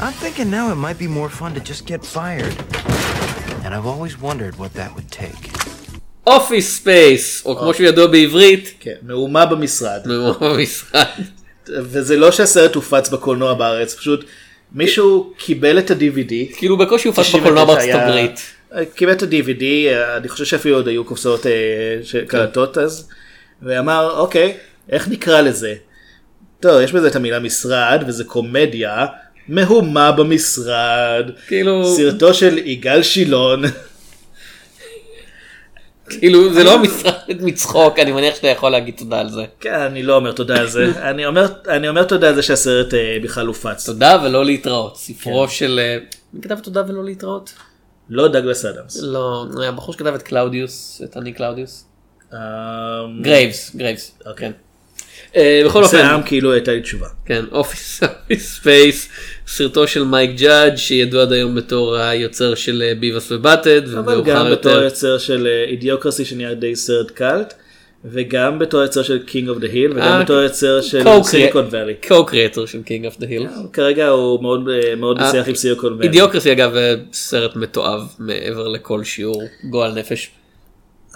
I'm thinking now it might be more fun to just get fired. And I've always wondered what that would take. אופיס ספייס או כמו שהוא ידוע בעברית. כן, מהומה במשרד. מהומה במשרד. וזה לא שהסרט הופץ בקולנוע בארץ פשוט מישהו קיבל את ה-DVD. כאילו בקושי הופץ בקולנוע בארצות הברית. קיבל את ה-DVD אני חושב שאפילו עוד היו קופסאות אה, קלטות אז. ואמר אוקיי איך נקרא לזה. טוב יש בזה את המילה משרד וזה קומדיה מהומה במשרד. כאילו סרטו של יגאל שילון. כאילו זה לא משרד מצחוק אני מניח שאתה יכול להגיד תודה על זה. כן אני לא אומר תודה על זה אני אומר אני אומר תודה על זה שהסרט אה, בכלל הופץ. תודה ולא להתראות ספרו של אה, מי כתב תודה ולא להתראות? לא דגלס אדמס. לא הבחור שכתב את קלאודיוס את אני קלאודיוס. אמ, גרייבס גרייבס. אוקיי. אה, בכל אופן. זה עם כאילו הייתה לי תשובה. כן, Office Space, סרטו של מייק ג'אדג' שידוע עד היום בתור היוצר של אה, ביוויס ובאטהד, אבל גם בתור יוצר של Idiocracy שנהיה די סרט קאלט, וגם בתור יוצר של King of the Hill, וגם אה, בתור יוצר של Silicon Valley. co-creator של King of the Hill. כרגע הוא מאוד אה, מאוד אה, מצליח עם Silicon Valley. Idiocracy אגב אה, סרט מתועב מעבר לכל שיעור גועל נפש.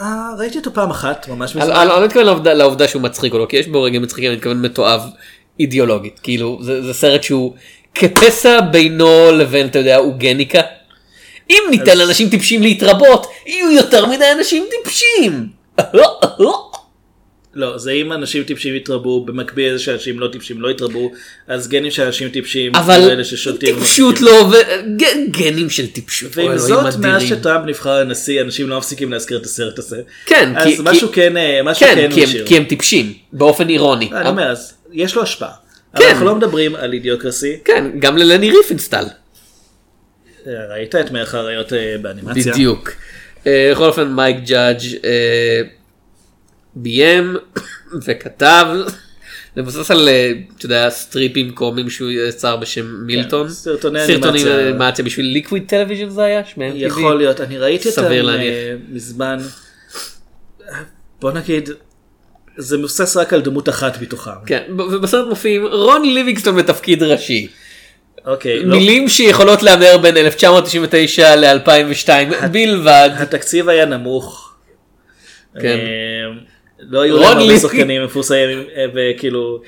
אה, ראיתי אותו פעם אחת ממש מזמן. אני לא מתכוון לעובדה- שהוא מצחיק או לא, כי יש בו רגעים מצחיקים, אני מתכוון מתועב אידיאולוגית, כאילו זה זה סרט שהוא כפסע בינו לבין אתה יודע אוגניקה. אם ניתן לאנשים טיפשים להתרבות, יהיו יותר מדי אנשים טיפשים. לא, זה אם אנשים טיפשים יתרבו, במקביל לזה שאנשים לא טיפשים לא יתרבו, אז גנים של אנשים טיפשים, אבל אלה ששולטים. טיפשות לא עובד, גנים של טיפשות. ועם זאת, מאז. שטראמפ נבחר לנשיא, אנשים לא מפסיקים להזכיר את הסרט הזה. כן, אז כי- משהו כי- כן, אה, משהו כן, כן כי הם- משאיר. כי הם טיפשים, באופן אירוני. אני אומר, אז יש לו השפעה. אבל כן. אנחנו לא מדברים על אידיוקרסי. כן, גם ללני ריפנסטל. אה, ראית את מלך האריות אה, באנימציה? בדיוק. אה, בכל אופן מייק ג'אדג' ביים וכתב. זה מבוסס על, אתה יודע, סטריפים קומיים שהוא יצר בשם מילטון. כן, סרטוני סרטוני אנימציה. בשביל Liquid Television זה היה? יכול להיות, אני ראיתי אותם. מזמן. בוא נגיד, זה מבוסס רק על דמות אחת מתוכם. כן, ובסרט מופיעים רון ליבינגסטון בתפקיד ראשי. אוקיי, לא. מילים שיכולות להיאמר בין 1999 ל-2002 בלבד. התקציב היה נמוך. כן. אה, לא היו רון להם הרבה שחקנים מפורסמים אה, וכאילו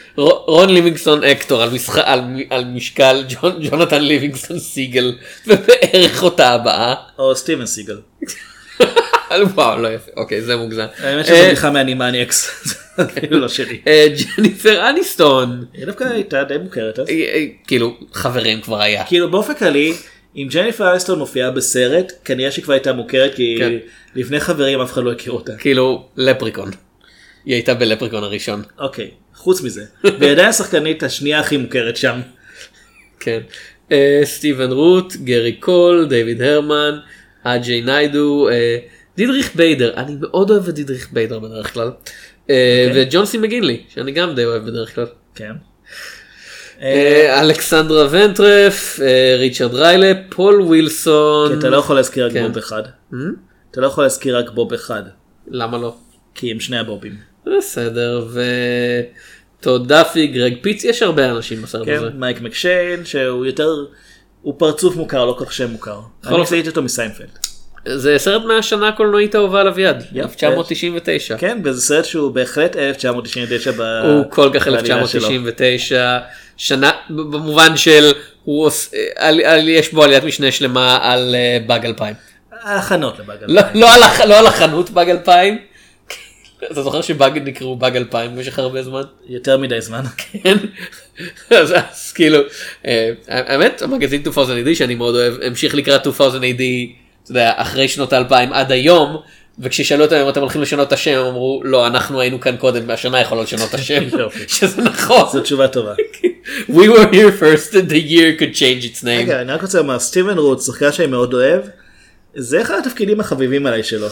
רון ליבינגסטון אקטור על, משח... על, על משקל ג'ון... ג'ונתן ליבינגסטון סיגל ובערך אותה הבעה. או סטיבן סיגל. וואו לא יפה אוקיי זה מוגזם. האמת שזו אה, בדיחה מ Animaniacs. זה אפילו לא שלי. אה, ג'ניפר אניסטון. היא דווקא הייתה די מוכרת אז. אה, כאילו חברים כבר היה. כאילו באופן כללי אם ג'ניפר אניסטון מופיעה בסרט כנראה שהיא כבר הייתה מוכרת כי כן. לפני חברים אף אחד לא הכיר אותה. כאילו Leprechaun. היא הייתה ב Leprechaun הראשון. אוקיי חוץ מזה עדיין השחקנית השנייה הכי מוכרת שם. כן. סטיבן רוט, גרי קול, דיוויד הרמן, אג'יי ניידו, אה, דידריך ביידר, אני מאוד אוהב את דידריך ביידר בדרך כלל, אה, אוקיי. וג'ון סי מגינלי, שאני גם די אוהב בדרך כלל. כן. אה, אלכסנדרה ונטוורת', אה, ריצ'רד ריילי, פול ווילסון. כי אתה לא יכול להזכיר רק כן. בוב אחד. אתה לא יכול להזכיר רק בוב אחד. למה לא? כי הם שני הבובים. בסדר, וטוד דאפי, גרג פיטס, יש הרבה אנשים בסרט כן, הזה. מייק מקשיין שהוא יותר, הוא פרצוף מוכר לא כל כך שם מוכר. אני ראיתי אותו מסיינפלד. זה סרט מהשנה הקולנועית האהובה יד, yep, 1999. כן, וזה סרט שהוא בהחלט 1999 ב... הוא כל כך בעלילה שלו. 1999, שנה, במובן של, הוא עוש, על, על, יש בו עליית משנה שלמה על אה, באג 2000. ההכנות לבאג לא, לא, על, לא על החנות באג 2000. אתה זוכר שבאג נקראו באג 2000 במשך הרבה זמן? יותר מדי זמן. כן. אז, אז כאילו, אה, האמת, המגזין 2000 AD שאני מאוד אוהב, המשיך לקראת 2000 AD, אתה יודע, אחרי שנות האלפיים עד היום, וכששאלו אותם אם אתם הולכים לשנות את השם, הם אמרו, לא, אנחנו היינו כאן קודם, והשנה יכולה לשנות את השם, שזה נכון. זו תשובה טובה. We were here first and the year could change its name. רגע, אני רק רוצה לומר, סטיבן רוט, שחקן שאני מאוד אוהב, זה אחד התפקידים החביבים עליי שלו.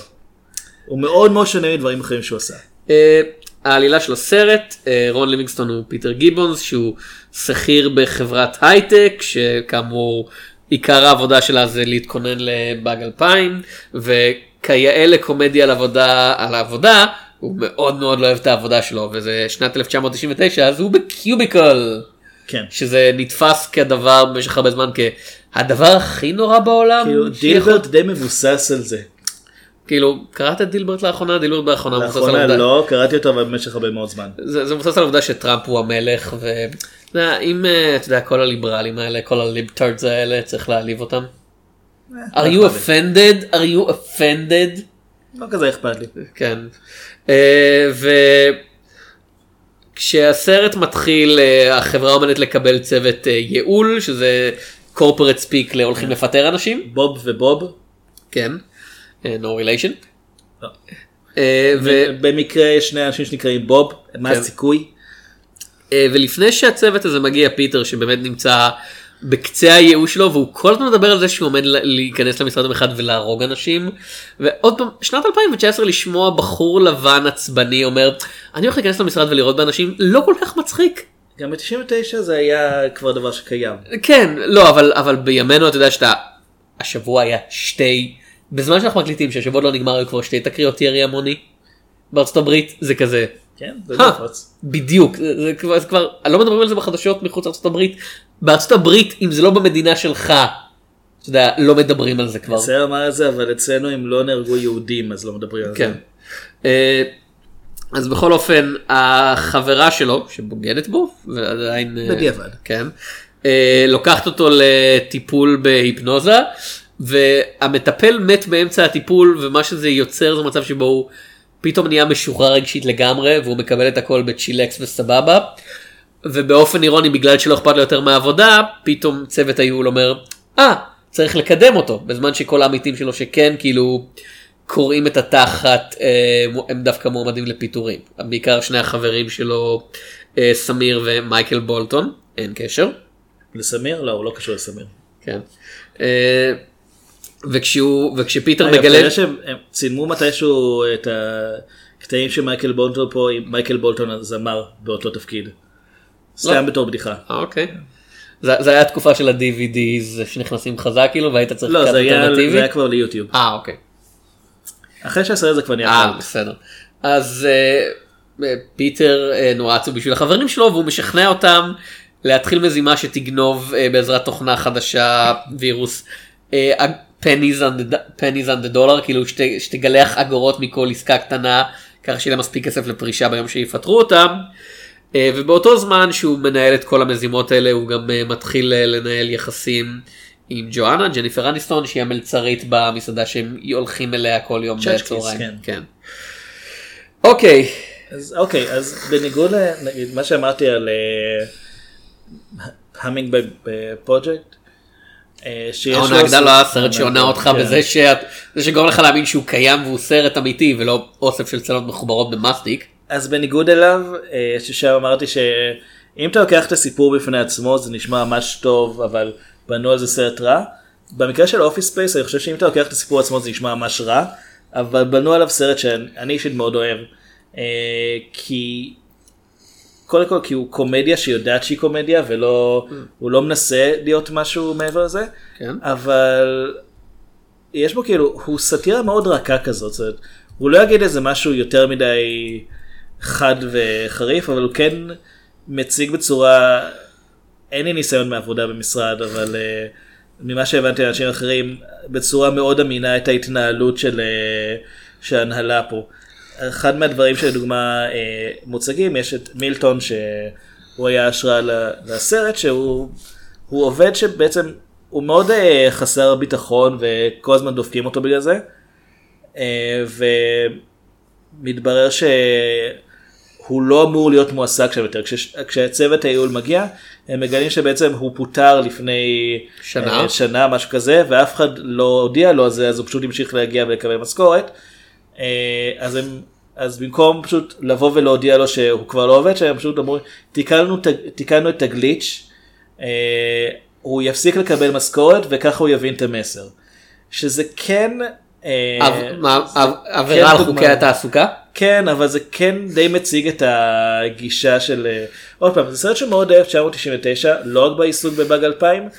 הוא מאוד מאוד שונה מדברים אחרים שהוא עשה. אה, העלילה של הסרט, אה, רון ליבינגסטון הוא פיטר גיבונס שהוא שכיר בחברת הייטק שכאמור עיקר העבודה שלה זה להתכונן לבאג 2000 וכיאה לקומדיה על עבודה על העבודה הוא מאוד מאוד לא אוהב את העבודה שלו וזה שנת 1999 אז הוא בקיוביקל. כן. שזה נתפס כדבר במשך הרבה זמן כהדבר הכי נורא בעולם. כאילו דילברט די מבוסס על זה. כאילו קראת את דילברט לאחרונה דילברט באחרונה מבוסס על העובדה- לא, קראתי אותו במשך הרבה מאוד זמן. זה, זה מבוסס על העובדה שטראמפ הוא המלך ואתה יודע, אם אה, אתה יודע כל הליברלים האלה כל הליבטרדס האלה צריך להעליב אותם. are you offended are you offended לא כזה אכפת לי. כן. אה, וכשהסרט מתחיל אה, החברה עומדת לקבל צוות אה, ייעול שזה corporate speak להולכים לפטר אנשים. בוב ובוב. כן. אה, no relation. לא. אה, ו- במקרה יש שני אנשים שנקראים בוב, מה כן. הסיכוי? אה, ולפני שהצוות הזה מגיע פיטר שבאמת נמצא בקצה הייאוש שלו והוא כל הזמן מדבר על זה שהוא עומד להיכנס למשרד אחד ולהרוג אנשים ועוד פעם שנת 2019 לשמוע בחור לבן עצבני אומר אני הולך להיכנס למשרד ולראות באנשים לא כל כך מצחיק. גם ב-99 זה היה כבר דבר שקיים. כן לא אבל אבל בימינו אתה יודע שאתה השבוע היה שתי בזמן שאנחנו מקליטים שהשבוע לא נגמר היו כבר שתי תקריות ירי המוני בארצות הברית זה כזה. כן, זה נפוץ. בדיוק זה, זה, כבר, זה כבר לא מדברים על זה בחדשות מחוץ לארצות הברית בארצות הברית אם זה לא במדינה שלך אתה יודע לא מדברים על זה כבר. בסדר אמר את זה אבל אצלנו אם לא נהרגו יהודים אז לא מדברים על זה. כן. אה, אז בכל אופן החברה שלו שבוגדת בו ועדיין אה, בדיעבד. כן אה, לוקחת אותו לטיפול בהיפנוזה והמטפל מת באמצע הטיפול ומה שזה יוצר זה מצב שבו הוא פתאום נהיה משוחרר רגשית לגמרי והוא מקבל את הכל בצ'ילקס וסבבה. ובאופן אירוני בגלל שלא אכפת לו יותר מהעבודה פתאום צוות הייעול אומר אה צריך לקדם אותו בזמן שכל העמיתים שלו שכן כאילו קוראים את התחת אה, הם דווקא מועמדים לפיטורים בעיקר שני החברים שלו אה, סמיר ומייקל בולטון אין קשר. לסמיר? לא, הוא לא קשור לסמיר. כן. אה, וכשהוא וכשפיטר אגב, אתה מגלה יודע שהם הם צילמו מתישהו את הקטעים של מייקל בולטון פה עם מייקל בולטון הזמר באותו תפקיד. סתם בתור בדיחה. אה, אוקיי. זה, זה היה תקופה של ה-DVDs שנכנסים חזק כאילו והיית צריך לא, זה היה- אלטרנטיבי? זה היה כבר ליוטיוב. אה אוקיי. אחרי שהסרט הזה כבר נהיה אה. בסדר. אז אה, אה, פיטר אה, נורא עצוב בשביל החברים שלו והוא משכנע אותם להתחיל מזימה שתגנוב אה, בעזרת תוכנה חדשה וירוס פניז on the dollar כאילו שת, שתגלח אגורות מכל עסקה קטנה ככה שיהיה מספיק כסף לפרישה ביום שיפטרו אותם. אה, ובאותו זמן שהוא מנהל את כל המזימות האלה הוא גם אה, מתחיל אה, לנהל יחסים עם ג'ואנה ג'ניפר אניסטון שהיא המלצרית במסעדה שהם הולכים אליה כל יום בצהריים. כן. כן. אוקיי. אז אוקיי, אז בניגוד למה שאמרתי על Hummingbird Project. ההונאה הגדולה היה סרט שהונה אותך כן. בזה שגורם לך להאמין שהוא קיים והוא סרט אמיתי ולא אוסף של סצנות מחוברות במסטיק. אז בניגוד אליו, אה, ששם אמרתי שאם אתה לוקח את הסיפור בפני עצמו זה נשמע ממש טוב, אבל בנו על זה סרט רע. במקרה של Office Space אני חושב שאם אתה לוקח את הסיפור עצמו זה נשמע ממש רע, אבל בנו עליו סרט שאני אישית מאוד אוהב. אה, כי קודם כל כי הוא קומדיה שיודעת שהיא קומדיה ולא הוא לא מנסה להיות משהו מעבר לזה כן. אבל יש בו כאילו הוא סאטירה מאוד רכה כזאת זאת אומרת, הוא לא יגיד איזה משהו יותר מדי חד וחריף אבל הוא כן מציג בצורה אין לי ניסיון מעבודה במשרד אבל uh, ממה שהבנתי מאנשים אחרים בצורה מאוד אמינה את ההתנהלות של, uh, של ההנהלה פה. אחד מהדברים שלדוגמה אה, מוצגים יש את מילטון שהוא היה השראה לסרט שהוא הוא עובד שבעצם הוא מאוד אה, חסר ביטחון וכל הזמן דופקים אותו בגלל זה. אה, ומתברר שהוא לא אמור להיות מועסק שם יותר. כש, כשצוות הייעול מגיע הם מגלים שבעצם הוא פוטר לפני שנה? שנה משהו כזה ואף אחד לא הודיע לו על זה אז הוא פשוט המשיך להגיע ולקבל משכורת. אה, אז הם אז במקום פשוט לבוא ולהודיע לו שהוא כבר לא עובד שהם פשוט אמרו תיקנו, תיקנו את הגליץ' אה, הוא יפסיק לקבל משכורת וככה הוא יבין את המסר. שזה כן אה, כן עבירה על. חוקי התעסוקה? כן אבל זה כן די מציג את הגישה של עוד פעם זה סרט שמאוד 1999 לא רק בעיסוק בבאג 2000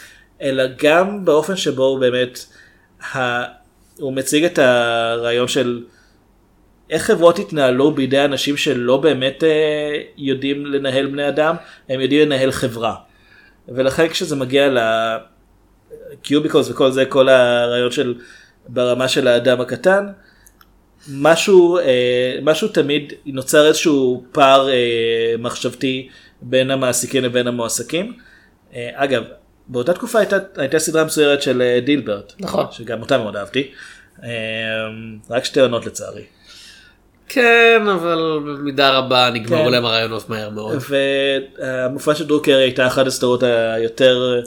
אלא גם באופן שבו הוא באמת ה... הוא מציג את הרעיון של איך חברות התנהלו בידי אנשים שלא באמת אה, יודעים לנהל בני אדם הם יודעים לנהל חברה. ולכן כשזה מגיע לקיוביקולס וכל זה כל הרעיון של ברמה של האדם הקטן משהו אה, משהו תמיד נוצר איזשהו פער אה, מחשבתי בין המעסיקים לבין המועסקים. אה, אגב באותה תקופה הייתה, הייתה סדרה מסוירת של אה, דילברט נכון. שגם אותה מאוד אהבתי אה, רק שתי עונות לצערי. כן, אבל במידה רבה נגמרו כן. להם הרעיונות מהר מאוד. והמופע של דרוקר הייתה אחת הסדרות היותר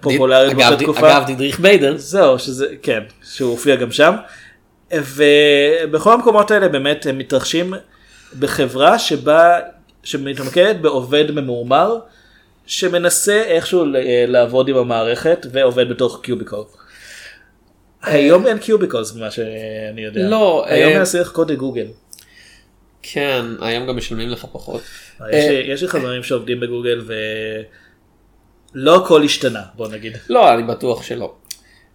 פופולריות אגב, באותה תקופה. אגב, דידריך ביידר. זהו, שזה, כן, שהוא הופיע גם שם. ובכל המקומות האלה באמת הם מתרחשים בחברה שבה, שמתמקדת בעובד ממורמר, שמנסה איכשהו ל- לעבוד עם המערכת ועובד בתוך cubicle. היום אין cubicles ממה שאני יודע. לא, היום אה, מנסים לחקות לגוגל. כן, היום גם משלמים לך פחות. יש לי- יש לי חברים שעובדים בגוגל ולא הכל השתנה בוא נגיד. לא, אני בטוח שלא.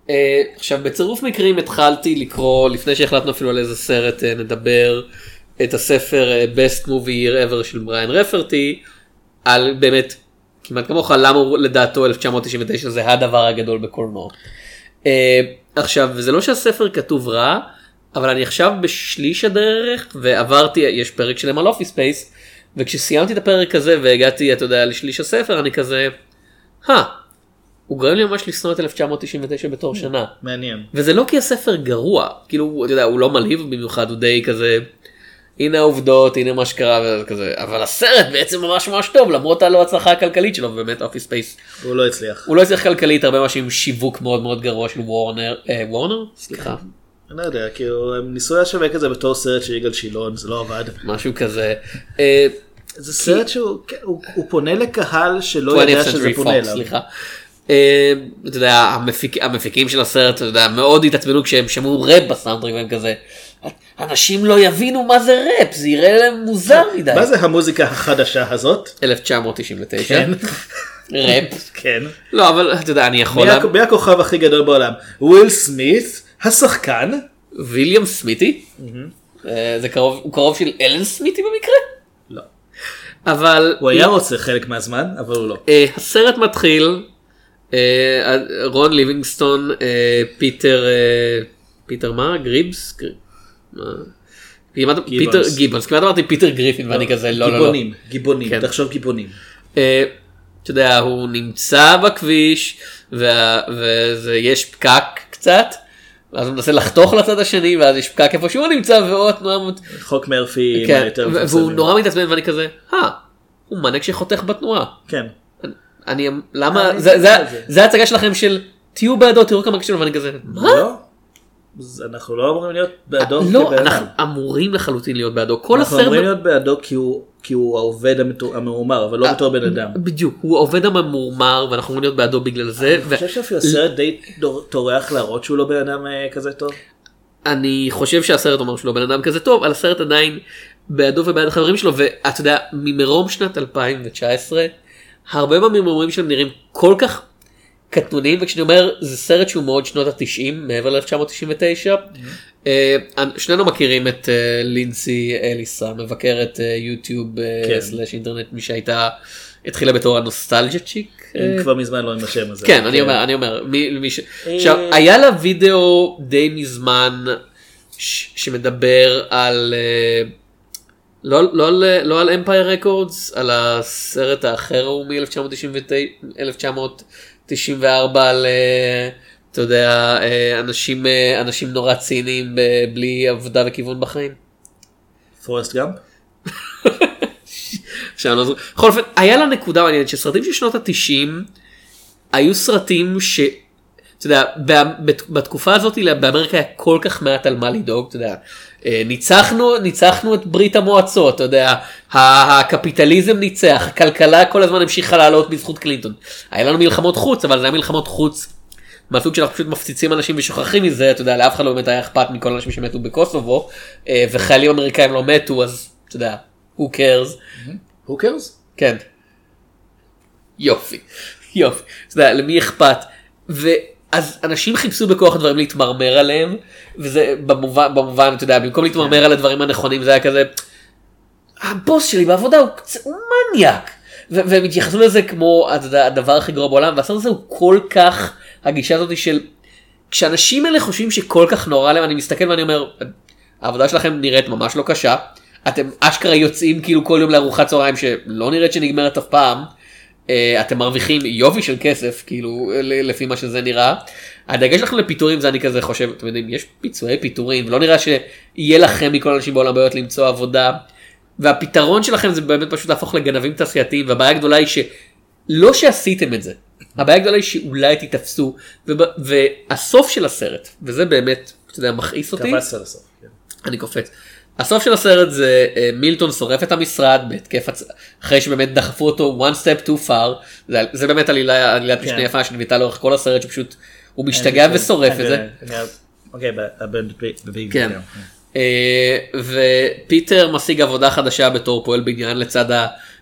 אה, עכשיו בצירוף מקרים התחלתי לקרוא לפני שהחלטנו אפילו על איזה סרט אה, נדבר את הספר Best Movie Year Ever של בריאן רפרטי על באמת כמעט כמוך למה לדעתו 1999 זה הדבר הגדול בקולנוע. עכשיו זה לא שהספר כתוב רע אבל אני עכשיו בשליש הדרך ועברתי יש פרק שלם על Office Space וכשסיימתי את הפרק הזה והגעתי אתה יודע לשליש הספר אני כזה. "הא, הוא גורם לי ממש לשנוא את 1999 בתור שנה. מעניין. וזה לא כי הספר גרוע, כאילו, אתה יודע, הוא לא מלהיב במיוחד, הוא די כזה, הנה העובדות, הנה מה שקרה וכזה, אבל הסרט בעצם ממש ממש טוב, למרות הלא הצלחה הכלכלית שלו, ובאמת Office Space. הוא לא הצליח. הוא לא הצליח כלכלית, הרבה משהו עם שיווק מאוד מאוד גרוע של וורנר, אה, וורנר? סליחה. אני לא יודע, כאילו, הם ניסו לשווק את זה בתור סרט של יגאל שילון, זה לא עבד. משהו כזה. אה, זה סרט שהוא כן, פונה לקהל שלא 20th ידע שזה פונה אליו. אה, אתה יודע, המפיק, המפיקים של הסרט, אתה יודע, מאוד התעצבנו כשהם שמעו ראפ בסאונדטרק והם כזה, אנשים לא יבינו מה זה ראפ, זה יראה להם מוזר מדי. מה זה המוזיקה החדשה הזאת? 1999. כן. ראפ. כן. לא, אבל אתה יודע, אני יכול... מי הכוכב הכי גדול בעולם? וויל סמית, השחקן. ויליאם סמיתי? אה, זה קרוב, הוא קרוב של אלן סמיתי במקרה? לא. אבל... הוא היה רוצה חלק מהזמן, אבל הוא לא. אה, הסרט מתחיל, אה, רון ליבינגסטון, פיטר, פיטר מה? גריבס? פיטר גיבונס, כמעט אמרתי פיטר גריפין ואני כזה לא לא לא. גיבונים, גיבונים, כן. תחשוב גיבונים. אתה יודע, הוא נמצא בכביש וה- וזה יש פקק קצת. ואז הוא מנסה לחתוך לצד השני ואז יש פקק איפה שהוא נמצא ועוד תנועה חוק מרפי כן, מהיותר ו- והוא. נורא מתעצבן ואני כזה, אה, הוא נהג שחותך בתנועה. כן. אני, למה, אני זה- זה- זה. זה הצגה שלכם של תהיו בעדו, תראו כמה לו ואני כזה, מה? לא. אנחנו לא אמורים להיות בעדו לא. אנחנו אמורים לחלוטין להיות בעדו. כל אנחנו אמורים הסרט, להיות בעדו כי הוא כי הוא העובד הממורמר, אבל לא בתור בן אדם. בדיוק, הוא העובד הממורמר ואנחנו אמורים להיות בעדו בגלל זה. אני חושב שאפילו הסרט די טורח להראות שהוא לא בן אדם אה, כזה טוב. אני חושב שהסרט אומר שהוא לא בן אדם כזה טוב, על הסרט עדיין בעדו ובעד החברים שלו, ואתה יודע, ממרום שנת 2019, הרבה מהממורים שלהם נראים כל כך קטנוניים, וכשאני אומר, זה סרט שהוא מאוד שנות ה-90, מעבר ל-1999. שנינו מכירים את אה, לינסי אליסה, מבקרת אה, יוטיוב אה, כן. סלאש אינטרנט, מי שהייתה, התחילה בתור הנוסטלג'ה צ'יק. אה, כבר מזמן לא עם השם הזה. כן, אני אומר, אני אומר, מי, מי ש... אה. עכשיו, היה לה וידאו די מזמן. שמדבר על, אה, לא, לא, על, לא על אמפייר רקורדס, על הסרט האחר הוא מ-1994 על, אה, אתה יודע, אה, אנשים, אה, אנשים נורא ציניים ב- בלי עבודה וכיוון בחיים. פורסט גאמפ? לא. בכל אופן, היה לה נקודה מעניינת שסרטים של שנות התשעים היו סרטים ש... אתה יודע, בתקופה הזאת באמריקה היה כל כך מעט על מה לדאוג, אתה יודע, אה, ניצחנו, ניצחנו את ברית המועצות, אתה יודע, הקפיטליזם ניצח, הכלכלה כל הזמן המשיכה לעלות בזכות קלינטון. היה לנו מלחמות חוץ, אבל זה היה מלחמות חוץ מהסוג שאנחנו פשוט מפציצים אנשים ושוכחים מזה, אתה יודע, לאף אחד לא באמת היה אכפת מכל האנשים שמתו בקוסובו, אה, וחיילים אמריקאים לא מתו, אז אתה יודע, who cares. who cares? כן. יופי, יופי. אתה יודע, למי אכפת? ואז אנשים חיפשו בכוח הדברים להתמרמר עליהם, וזה במובן, במובן, אתה יודע, במקום להתמרמר על הדברים הנכונים, זה היה כזה, הבוס שלי בעבודה הוא, הוא מניאק. ו- והם התייחסו לזה כמו אתה יודע, הדבר הכי גרוע בעולם, והסרט הזה הוא כל כך, הגישה הזאת של, כשאנשים האלה חושבים שכל כך נורא להם, אני מסתכל ואני אומר, העבודה שלכם נראית ממש לא קשה, אתם אשכרה יוצאים כאילו כל יום לארוחת צהריים שלא נראית שנגמרת אף פעם, אה, אתם מרוויחים יופי של כסף כאילו לפי מה שזה נראה. הדגש שלכם לפיטורים זה אני כזה חושב, אתם יודעים, יש פיצויי פיטורים, ולא נראה שיהיה לכם מכל האנשים בעולם בעיות למצוא עבודה. והפתרון שלכם זה באמת פשוט להפוך לגנבים תעשייתיים, והבעיה הגדולה היא שלא שעשיתם את זה, הבעיה הגדולה היא שאולי תיתפסו, וב- והסוף של הסרט, וזה באמת, אתה יודע, מכעיס אותי. לסוף. כן. אני קופץ. הסוף של הסרט זה אה, מילטון שורף את המשרד בהתקף הצ... אחרי שבאמת דחפו אותו one step too far זה, זה באמת עלילה עלילת משנה כן. יפה שנביטה לאורך כל הסרט שפשוט הוא משתגע ושורף את זה. אוקיי. כן. אה, ופיטר משיג עבודה חדשה בתור פועל בניין לצד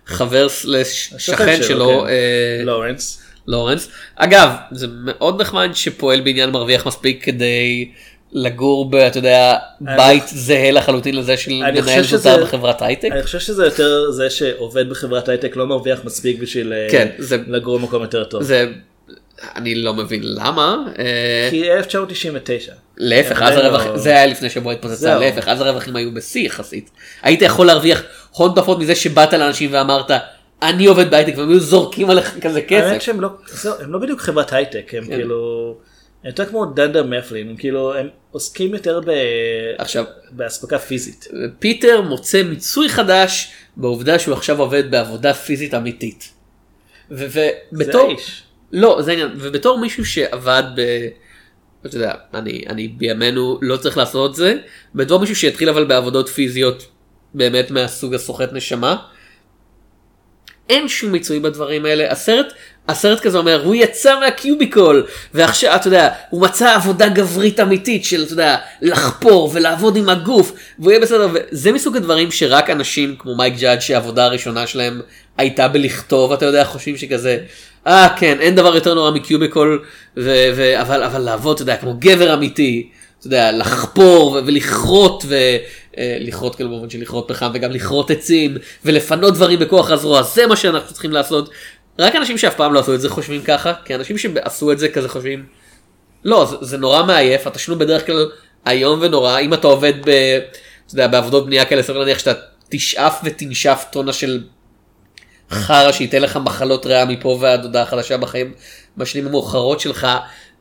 החבר slash שכן שלו כן. אה, לורנס. לורנס. אגב זה מאוד נחמד שפועל בניין מרוויח מספיק כדי לגור ב... אתה יודע בית זהה לחלוטין לזה של מנהל שזה- זוטר בחברת הייטק. אני חושב שזה יותר זה שעובד בחברת הייטק לא מרוויח מספיק בשביל אה, כן, זה- לגור במקום יותר טוב. זה אני לא מבין למה. אה, כי 1999. להפך, כן, אז זה לא- הרווח, זה היה לפני שבוע התפוצצה. להפך, אז הרווחים היו בשיא יחסית. היית יכול להרוויח הון תופעות מזה שבאת לאנשים ואמרת, אני עובד בהייטק, והם היו זורקים עליך כזה האמת כסף. שהם לא, הם לא בדיוק חברת הייטק, הם כן. כאילו, הם יותר כמו דנדר מפלין, הם כאילו, הם עוסקים יותר ב... עכשיו, באספקה פיזית. פיטר מוצא מיצוי חדש בעובדה שהוא עכשיו עובד בעבודה פיזית אמיתית. ובתור... זה האיש. לא, זה העניין, ובתור מישהו שעבד ב... אתה יודע, אני, אני בימינו לא צריך לעשות את זה, בתור מישהו שהתחיל אבל בעבודות פיזיות באמת מהסוג הסוחט נשמה, אין שום מיצוי בדברים האלה. הסרט, הסרט כזה אומר, הוא יצא מהקיוביקול, ועכשיו, אתה יודע, הוא מצא עבודה גברית אמיתית של, אתה יודע, לחפור ולעבוד עם הגוף, והוא יהיה בסדר, וזה מסוג הדברים שרק אנשים כמו מייק ג'אד, שהעבודה הראשונה שלהם הייתה בלכתוב, אתה יודע, חושבים שכזה, אה כן, אין דבר יותר נורא מקיוביקול, ו- ו- אבל, אבל לעבוד, אתה יודע, כמו גבר אמיתי, אתה יודע, לחפור ו- ולכרות, ולכרות כאילו במובן של לכרות פחם, וגם לכרות עצים, ולפנות דברים בכוח הזרוע, זה מה שאנחנו צריכים לעשות. רק אנשים שאף פעם לא עשו את זה חושבים ככה, כי אנשים שעשו את זה כזה חושבים, לא, זה, זה נורא מעייף, התשלום בדרך כלל איום ונורא, אם אתה עובד ב, אתה יודע, בעבודות בנייה כאלה, סביר להניח שאתה תשאף ותנשף טונה של חרא שייתן לך מחלות ריאה מפה ועד הודעה חדשה בחיים בשנים המאוחרות שלך.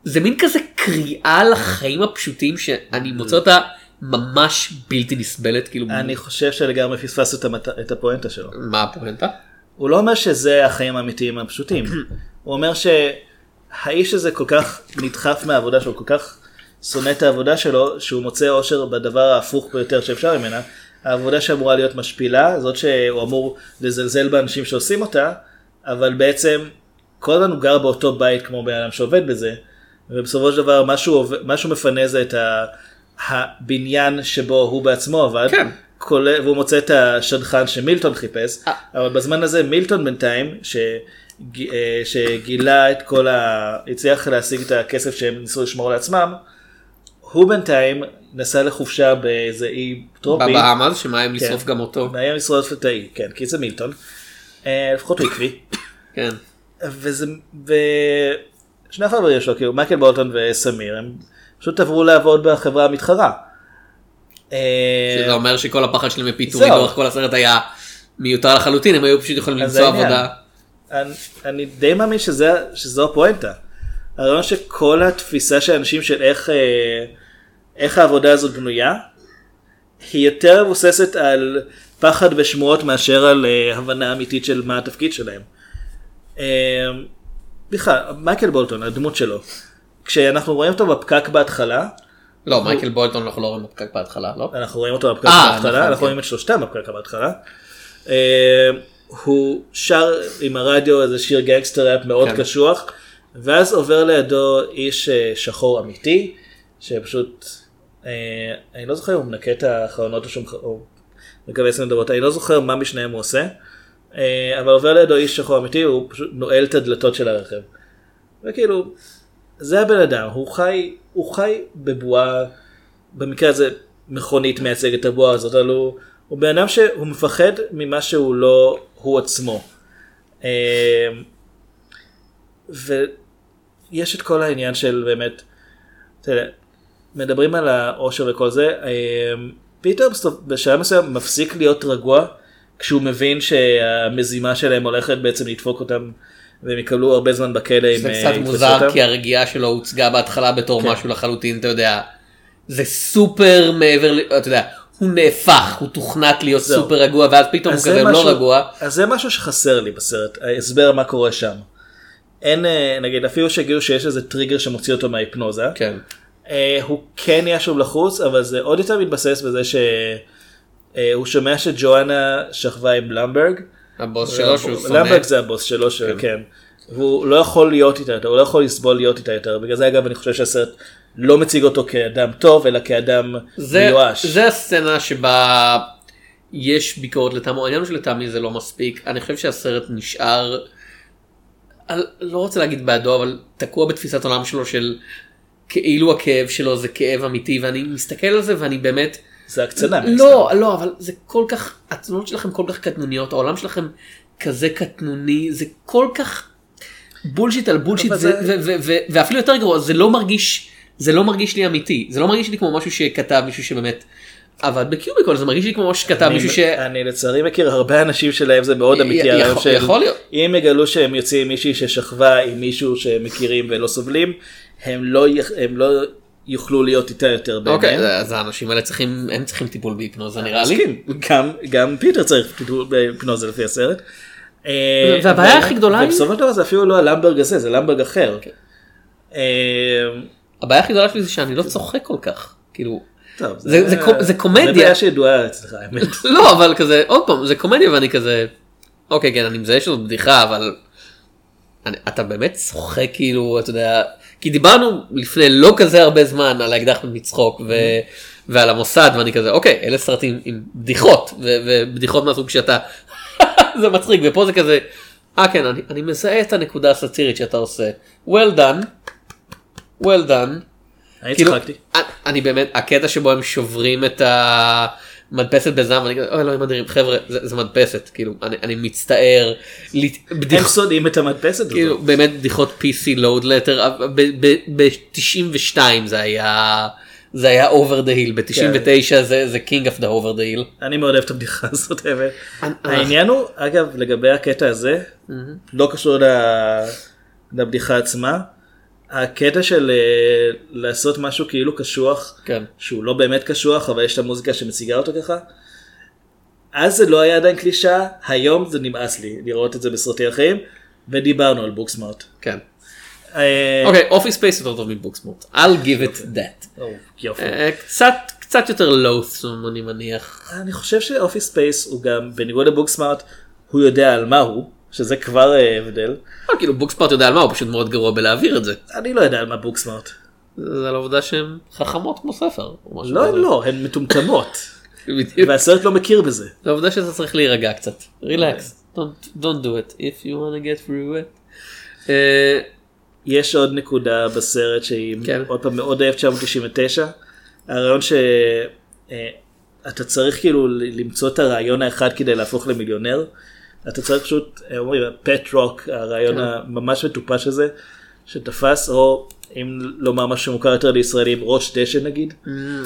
זה מין כזה קריאה לחיים הפשוטים שאני מוצא אותה ממש בלתי נסבלת כאילו אני חושב שלגמרי פספסת את הפואנטה שלו. מה הפואנטה? הוא לא אומר שזה החיים האמיתיים הפשוטים. הוא אומר שהאיש הזה כל כך נדחף מהעבודה שלו, כל כך שונא את העבודה שלו, שהוא מוצא אושר בדבר ההפוך ביותר שאפשר ממנה. העבודה שאמורה להיות משפילה, זאת שהוא אמור לזלזל באנשים שעושים אותה, אבל בעצם כל הזמן הוא גר באותו בית כמו בן אדם שעובד בזה, ובסופו של דבר משהו, עובד- משהו מפנה זה את ה- הבניין שבו הוא בעצמו עבד, כן. כולל, והוא מוצא את השדכן שמילטון חיפש, אבל בזמן הזה מילטון בינתיים, ש... אה, שגילה את כל ה... הצליח להשיג את הכסף שהם ניסו לשמור לעצמם, הוא בינתיים נסע לחופשה באיזה אי טרופי. בבאהמאז, שמאיים כן. לשרוף גם אותו. מאיים לשרוף את האי, כן, כי זה מילטון. אה, לפחות הוא עקבי. כן. וזה, ושני החברים שלו, כאילו מייקל בולטון וסמיר, הם פשוט עברו לעבוד בחברה המתחרה. אה, שזה אומר שכל הפחד שלהם מפיטורים. לאורך כל הסרט היה מיותר לחלוטין, הם היו פשוט יכולים למצוא. עבודה. אני, אני די מאמין שזה, שזו הפואנטה. הרעיון שכל התפיסה של אנשים של איך, אה, איך העבודה הזאת בנויה, היא יותר מבוססת על פחד ושמועות מאשר על אה, הבנה אמיתית של מה התפקיד שלהם. בכלל, מייקל בולטון, הדמות שלו, כשאנחנו רואים אותו בפקק בהתחלה, לא, מייקל בולטון אנחנו לא רואים בפקק בהתחלה, לא? אנחנו רואים אותו בפקק אה, בהתחלה, נכון, אנחנו כן. רואים את שלושתם בפקק בהתחלה. אה, הוא שר עם הרדיו איזה שיר גנגסטר ראפ מאוד כן. קשוח, ואז עובר לידו איש אה, שחור אמיתי, שפשוט, אה, אני לא זוכר אם הוא מנקה את החלונות או שהוא מכווץ נדבות, אני לא זוכר מה משניהם הוא עושה, אה, אבל עובר לידו איש שחור אמיתי, הוא פשוט נועל את הדלתות של הרכב. וכאילו, זה הבן אדם, הוא חי, הוא חי בבועה, במקרה הזה מכונית מייצג את הבועה הזאת, אבל הוא, הוא בן אדם שהוא מפחד ממה שהוא לא הוא עצמו. אה, ויש את כל העניין של באמת, יודע, מדברים על העושר וכל זה, אה, פיטר בשלב מסוים מפסיק להיות רגוע כשהוא מבין שהמזימה שלהם הולכת בעצם לדפוק אותם והם יקבלו הרבה זמן בכלא אם זה אה, קצת מוזר. כי הרגיעה שלו הוצגה בהתחלה בתור כן. משהו לחלוטין, אתה יודע, זה סופר מעבר, אתה יודע, הוא נהפך, הוא תוכנת להיות זהו. סופר רגוע ואז פתאום הוא כזה משהו- לא רגוע. אז זה משהו שחסר לי בסרט, ההסבר מה קורה שם. אין, אה, נגיד, אפילו שהגיעו שיש איזה טריגר שמוציא אותו מההיפנוזה. כן. אה, הוא כן נהיה שוב לחוץ, אבל זה עוד יותר מתבסס בזה שהוא שומע שג'ואנה שכבה עם למברג. הבוס שלו שהוא שונא. למברג זה הבוס שלו, ש- כן. והוא לא יכול להיות איתה יותר, הוא לא יכול לסבול להיות איתה יותר. בגלל זה אגב אני חושב שהסרט לא מציג אותו כאדם טוב, אלא כאדם זה, מיואש. זה הסצנה שבה יש ביקורת לטעמו, העניין הוא שלטעמי זה לא מספיק, אני חושב שהסרט נשאר, לא רוצה להגיד בעדו, אבל תקוע בתפיסת עולם שלו של כאילו הכאב שלו זה כאב אמיתי, ואני מסתכל על זה ואני באמת... זה הקצנה. לא, לא, אבל זה כל כך, התלונות שלכם כל כך קטנוניות, העולם שלכם כזה קטנוני, זה כל כך bullshit על bullshit, אבל זה, זה- ו- ו- ו- ואפילו יותר גרוע, זה לא מרגיש, זה לא מרגיש לי אמיתי, זה לא מרגיש לי כמו משהו שכתב מישהו שבאמת עבד ב cubicle, זה מרגיש לי כמו משהו שכתב מישהו ש... אני לצערי מכיר הרבה אנשים שלהם זה מאוד אמיתי. יכול- להיות. אם יגלו שהם יוצאים עם מישהי ששכבה עם מישהו שהם מכירים ולא סובלים, הם לא הם לא יוכלו להיות איתה יותר אוקיי, בעיניהם. אז האנשים האלה צריכים, הם צריכים טיפול בהיפנוזה נראה לי. גם- גם פיטר צריך טיפול בהיפנוזה לפי הסרט. אה, והבעיה הכי גדולה היא- ובסופו של דבר זה אפילו לא הלמברג הזה, זה למברג אחר. אה, הבעיה הכי גדולה שלי זה שאני לא צוחק כל כך, כאילו, טוב, זה- זה קו- זה קומדיה. זה בעיה שידועה אצלך האמת. לא אבל כזה עוד פעם זה קומדיה ואני כזה אוקיי כן אני מזהה שזאת בדיחה אבל אני, אתה באמת צוחק כאילו אתה יודע כי דיברנו לפני לא כזה הרבה זמן על האקדח מצחוק ו, ועל המוסד ואני כזה אוקיי אלה סרטים עם בדיחות ו, ובדיחות מהסוג שאתה זה מצחיק ופה זה כזה אה כן אני, אני מזהה את הנקודה הסאטירית שאתה עושה well done well done. אני כאילו, צחקתי. אני- אני באמת, הקטע שבו הם שוברים את המדפסת בזעם, ואני כזה, אוי אלוהים אדירים, חבר'ה, זה זה מדפסת, כאילו, אני אני מצטער, לת- הם בדיח- סודעים את המדפסת כאילו, הזאת. באמת בדיחות PC load letter, ב-92 זה היה, זה היה over the hill, ב-99 זה זה king of the over the hill. אני מאוד אוהב את הבדיחה הזאת. האמת. אני- העניין הוא, אגב, לגבי הקטע הזה, לא קשור לבדיחה עצמה, הקטע של אה, לעשות משהו כאילו קשוח, כן. שהוא לא באמת קשוח, אבל יש את המוזיקה שמציגה אותו ככה, אז זה לא היה עדיין קלישאה, היום זה נמאס לי לראות את זה בסרטים אחרים, ודיברנו על Booksmart. כן. אה, אוקיי, Office Space יותר טוב מ Booksmart, I'll give it that. או, יופי. אה, קצת קצת יותר לואוסום אני מניח. אני חושב ש Office Space הוא גם בניגוד ל Booksmart הוא יודע על מה הוא שזה כבר אה, הבדל. אה, כאילו Booksmart יודע על מה הוא פשוט מאוד גרוע בלהעביר את זה. אני לא יודע על מה Booksmart. זה על העובדה שהן חכמות כמו ספר. לא. לא הן מטומטמות. והסרט לא מכיר בזה. זה העובדה שאתה צריך להירגע קצת. relax. Don't, don't do it if you want to get through it. אה, יש עוד נקודה בסרט שהיא כן. עוד פעם מאוד 1999. הרעיון שאתה צריך כאילו למצוא את הרעיון האחד כדי להפוך למיליונר. אתה צריך פשוט, אה, אומרים, פט רוק, הרעיון כן. הממש מטופש הזה, שתפס, או אם לומר משהו מוכר יותר לישראלים, ראש דשא נגיד.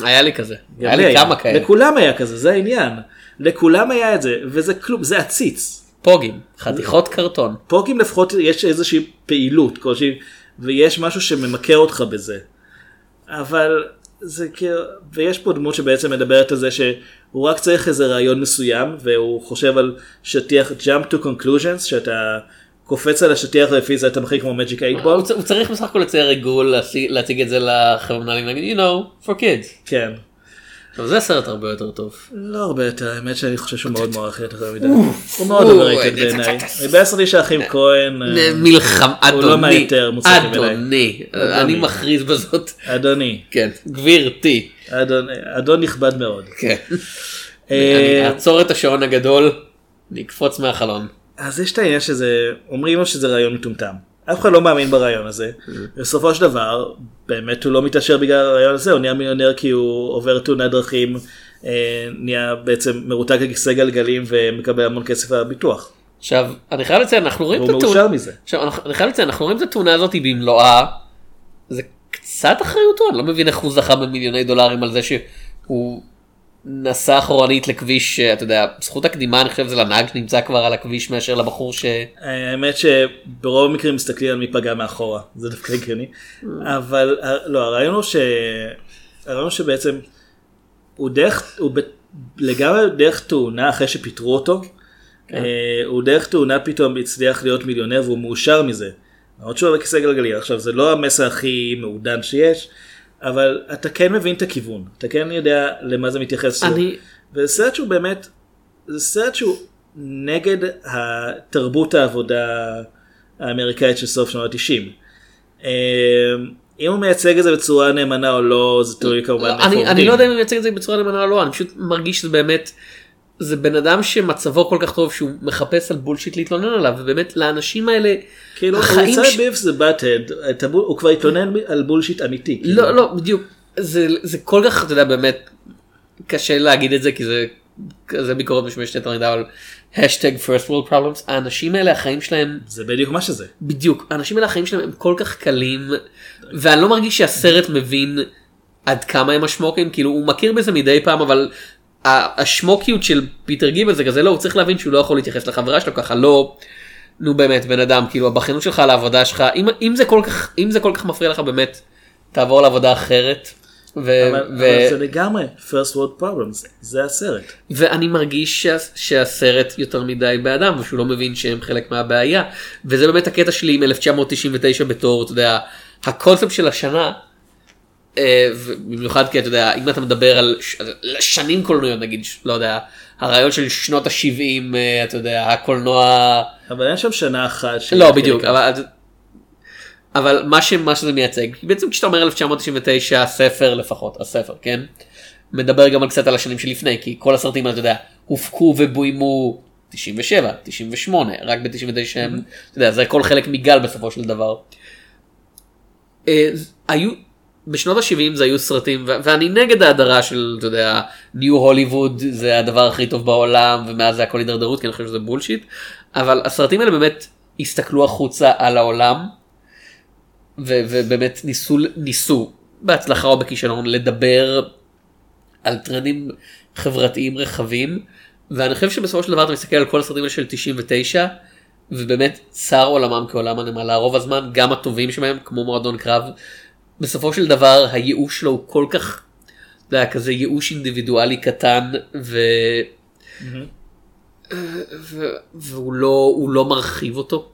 היה לי כזה. היה לי כמה כאלה. לכולם היה כזה, זה העניין. לכולם היה את זה, וזה כלום, זה עציץ. פוגים. חתיכות קרטון. פוקים לפחות יש איזושהי פעילות כלשהי, ויש משהו שממכר אותך בזה. אבל זה כאילו, ויש פה דמות שבעצם מדברת על זה שהוא רק צריך איזה רעיון מסוים, והוא חושב על שטיח jump to conclusions, שאתה קופץ על השטיח ולפי זה אתה מחליק כמו magic 8 הוא ball. הוא צריך בסך הכל לצייר עיגול, להציג את זה לחבר'ה מנהלים, להגיד, you know, for kids. כן. עכשיו זה סרט הרבה יותר טוב. לא הרבה יותר, האמת שאני חושב שהוא מאוד מוערך יותר מדי. הוא מאוד overrated בעיניי. מבאס אותי שהאחים כהן, אה, מלחמה, הוא לא אדוני, מהיותר מוצלחים אליי. אדוני, אדוני. אני מכריז בזאת, אדוני, כן, גבירתי, אדון- נכבד מאוד. כן. אה, אני אעצור את השעון הגדול, אני אקפוץ מהחלון. אז יש את העניין שזה, אומרים לו שזה רעיון מטומטם. אף אחד לא מאמין ברעיון הזה. בסופו של דבר, באמת הוא לא מתעשר בגלל הרעיון הזה, הוא נהיה מיליונר כי הוא עובר תאונת דרכים, אה, נהיה בעצם מרותק לכיסא גלגלים ומקבל המון כסף על הביטוח. עכשיו, אני חייב לציין, אנחנו רואים את התאונה, מאושר מזה. עכשיו, אני חייב לציין, אנחנו רואים את התאונה הזאת במלואה, זה קצת אחריותו, אני לא מבין איך הוא זכה במיליוני דולרים על זה שהוא נסע אחורנית לכביש, אה, אתה יודע, זכות הקדימה אני חושב זה לנהג שנמצא כבר על הכביש מאשר לבחור ש... האמת שברוב המקרים מסתכלים על מי פגע מאחורה, זה דווקא הגיוני. אבל ה- לא, הרעיון הוא ש... הרעיון הוא שבעצם הוא דרך, הוא ב... לגמרי דרך תאונה אחרי שפיטרו אותו, אה, הוא דרך תאונה פתאום הצליח להיות מיליונר והוא מאושר מזה. למרות שהוא בכיסא גלגלי, עכשיו זה לא המסר הכי מעודן שיש, אבל אתה כן מבין את הכיוון, אתה כן יודע למה זה מתייחס. אני- וזה סרט שהוא באמת, זה סרט שהוא נגד התרבות העבודה האמריקאית של סוף שנות ה-90. אם הוא מייצג את זה בצורה נאמנה או לא, זה תלוי כמובן אני, אני. לא יודע אם אני מייצג את זה בצורה נאמנה או לא, אני פשוט מרגיש שזה באמת, זה בן אדם שמצבו כל כך טוב שהוא מחפש על bullshit להתלונן עליו, ובאמת לאנשים האלה, כאילו, החיים ש- Beavis and Butt-Head, הוא כבר התלונן על bullshit אמיתי. כאילו. לא, לא, בדיוק, זה, זה כל כך, אתה יודע, באמת, קשה להגיד את זה, כי זה כזה ביקורת משומשת יותר מדי, אבל hashtag first world problems, האנשים האלה, החיים שלהם, זה בדיוק מה שזה. בדיוק, האנשים האלה, החיים שלהם הם כל כך קלים, ואני לא מרגיש שהסרט מבין עד כמה הם השמוקים, כאילו הוא מכיר בזה מדי פעם, אבל השמוקיות של פיטר גיבל זה כזה, לא, הוא צריך להבין שהוא לא יכול להתייחס לחברה שלו ככה, לא, נו באמת, בן אדם, כאילו הבכיינות שלך על העבודה שלך, אם, אם, זה כל כך, אם זה כל כך מפריע לך באמת, תעבור לעבודה אחרת. ו- אבל ו- אבל זה לגמרי first world problems, זה הסרט. ואני מרגיש שה, שהסרט יותר מדי באדם ושהוא לא מבין שהם חלק מהבעיה וזה באמת הקטע שלי עם 1999 בתור אתה יודע הקונספט של השנה. אה, ובמיוחד כי אתה יודע אם אתה מדבר על שנים קולנועיות נגיד לא יודע הרעיון של שנות ה-70 אתה יודע הקולנוע אבל אין שם שנה אחת. לא בדיוק. אבל, אבל מה, ש, מה שזה מייצג בעצם כשאתה אומר 1999 הספר לפחות הספר כן מדבר גם על קצת על השנים שלפני כי כל הסרטים האלה אתה יודע הופקו ובוימו 97 98 רק ב-99 הם אתה יודע זה הכל חלק מגל בסופו של דבר. אה, היו בשנות ה-70 זה היו סרטים ו- ואני נגד ההדרה של אתה יודע ניו הוליווד זה הדבר הכי טוב בעולם ומאז זה הכל הידרדרות כי אני חושב שזה בולשיט אבל הסרטים האלה באמת הסתכלו החוצה על העולם ו- ובאמת ניסו ניסו בהצלחה או בכישלון לדבר על טרנדים חברתיים רחבים ואני חושב שבסופו של דבר אתה מסתכל על כל הסרטים האלה של 99 ובאמת צר עולמם כעולם הנמלה. רוב הזמן גם הטובים שבהם כמו מועדון קרב בסופו של דבר הייאוש שלו הוא כל כך אתה יודע, כזה ייאוש אינדיבידואלי קטן ו... ו... והוא לא לא מרחיב אותו.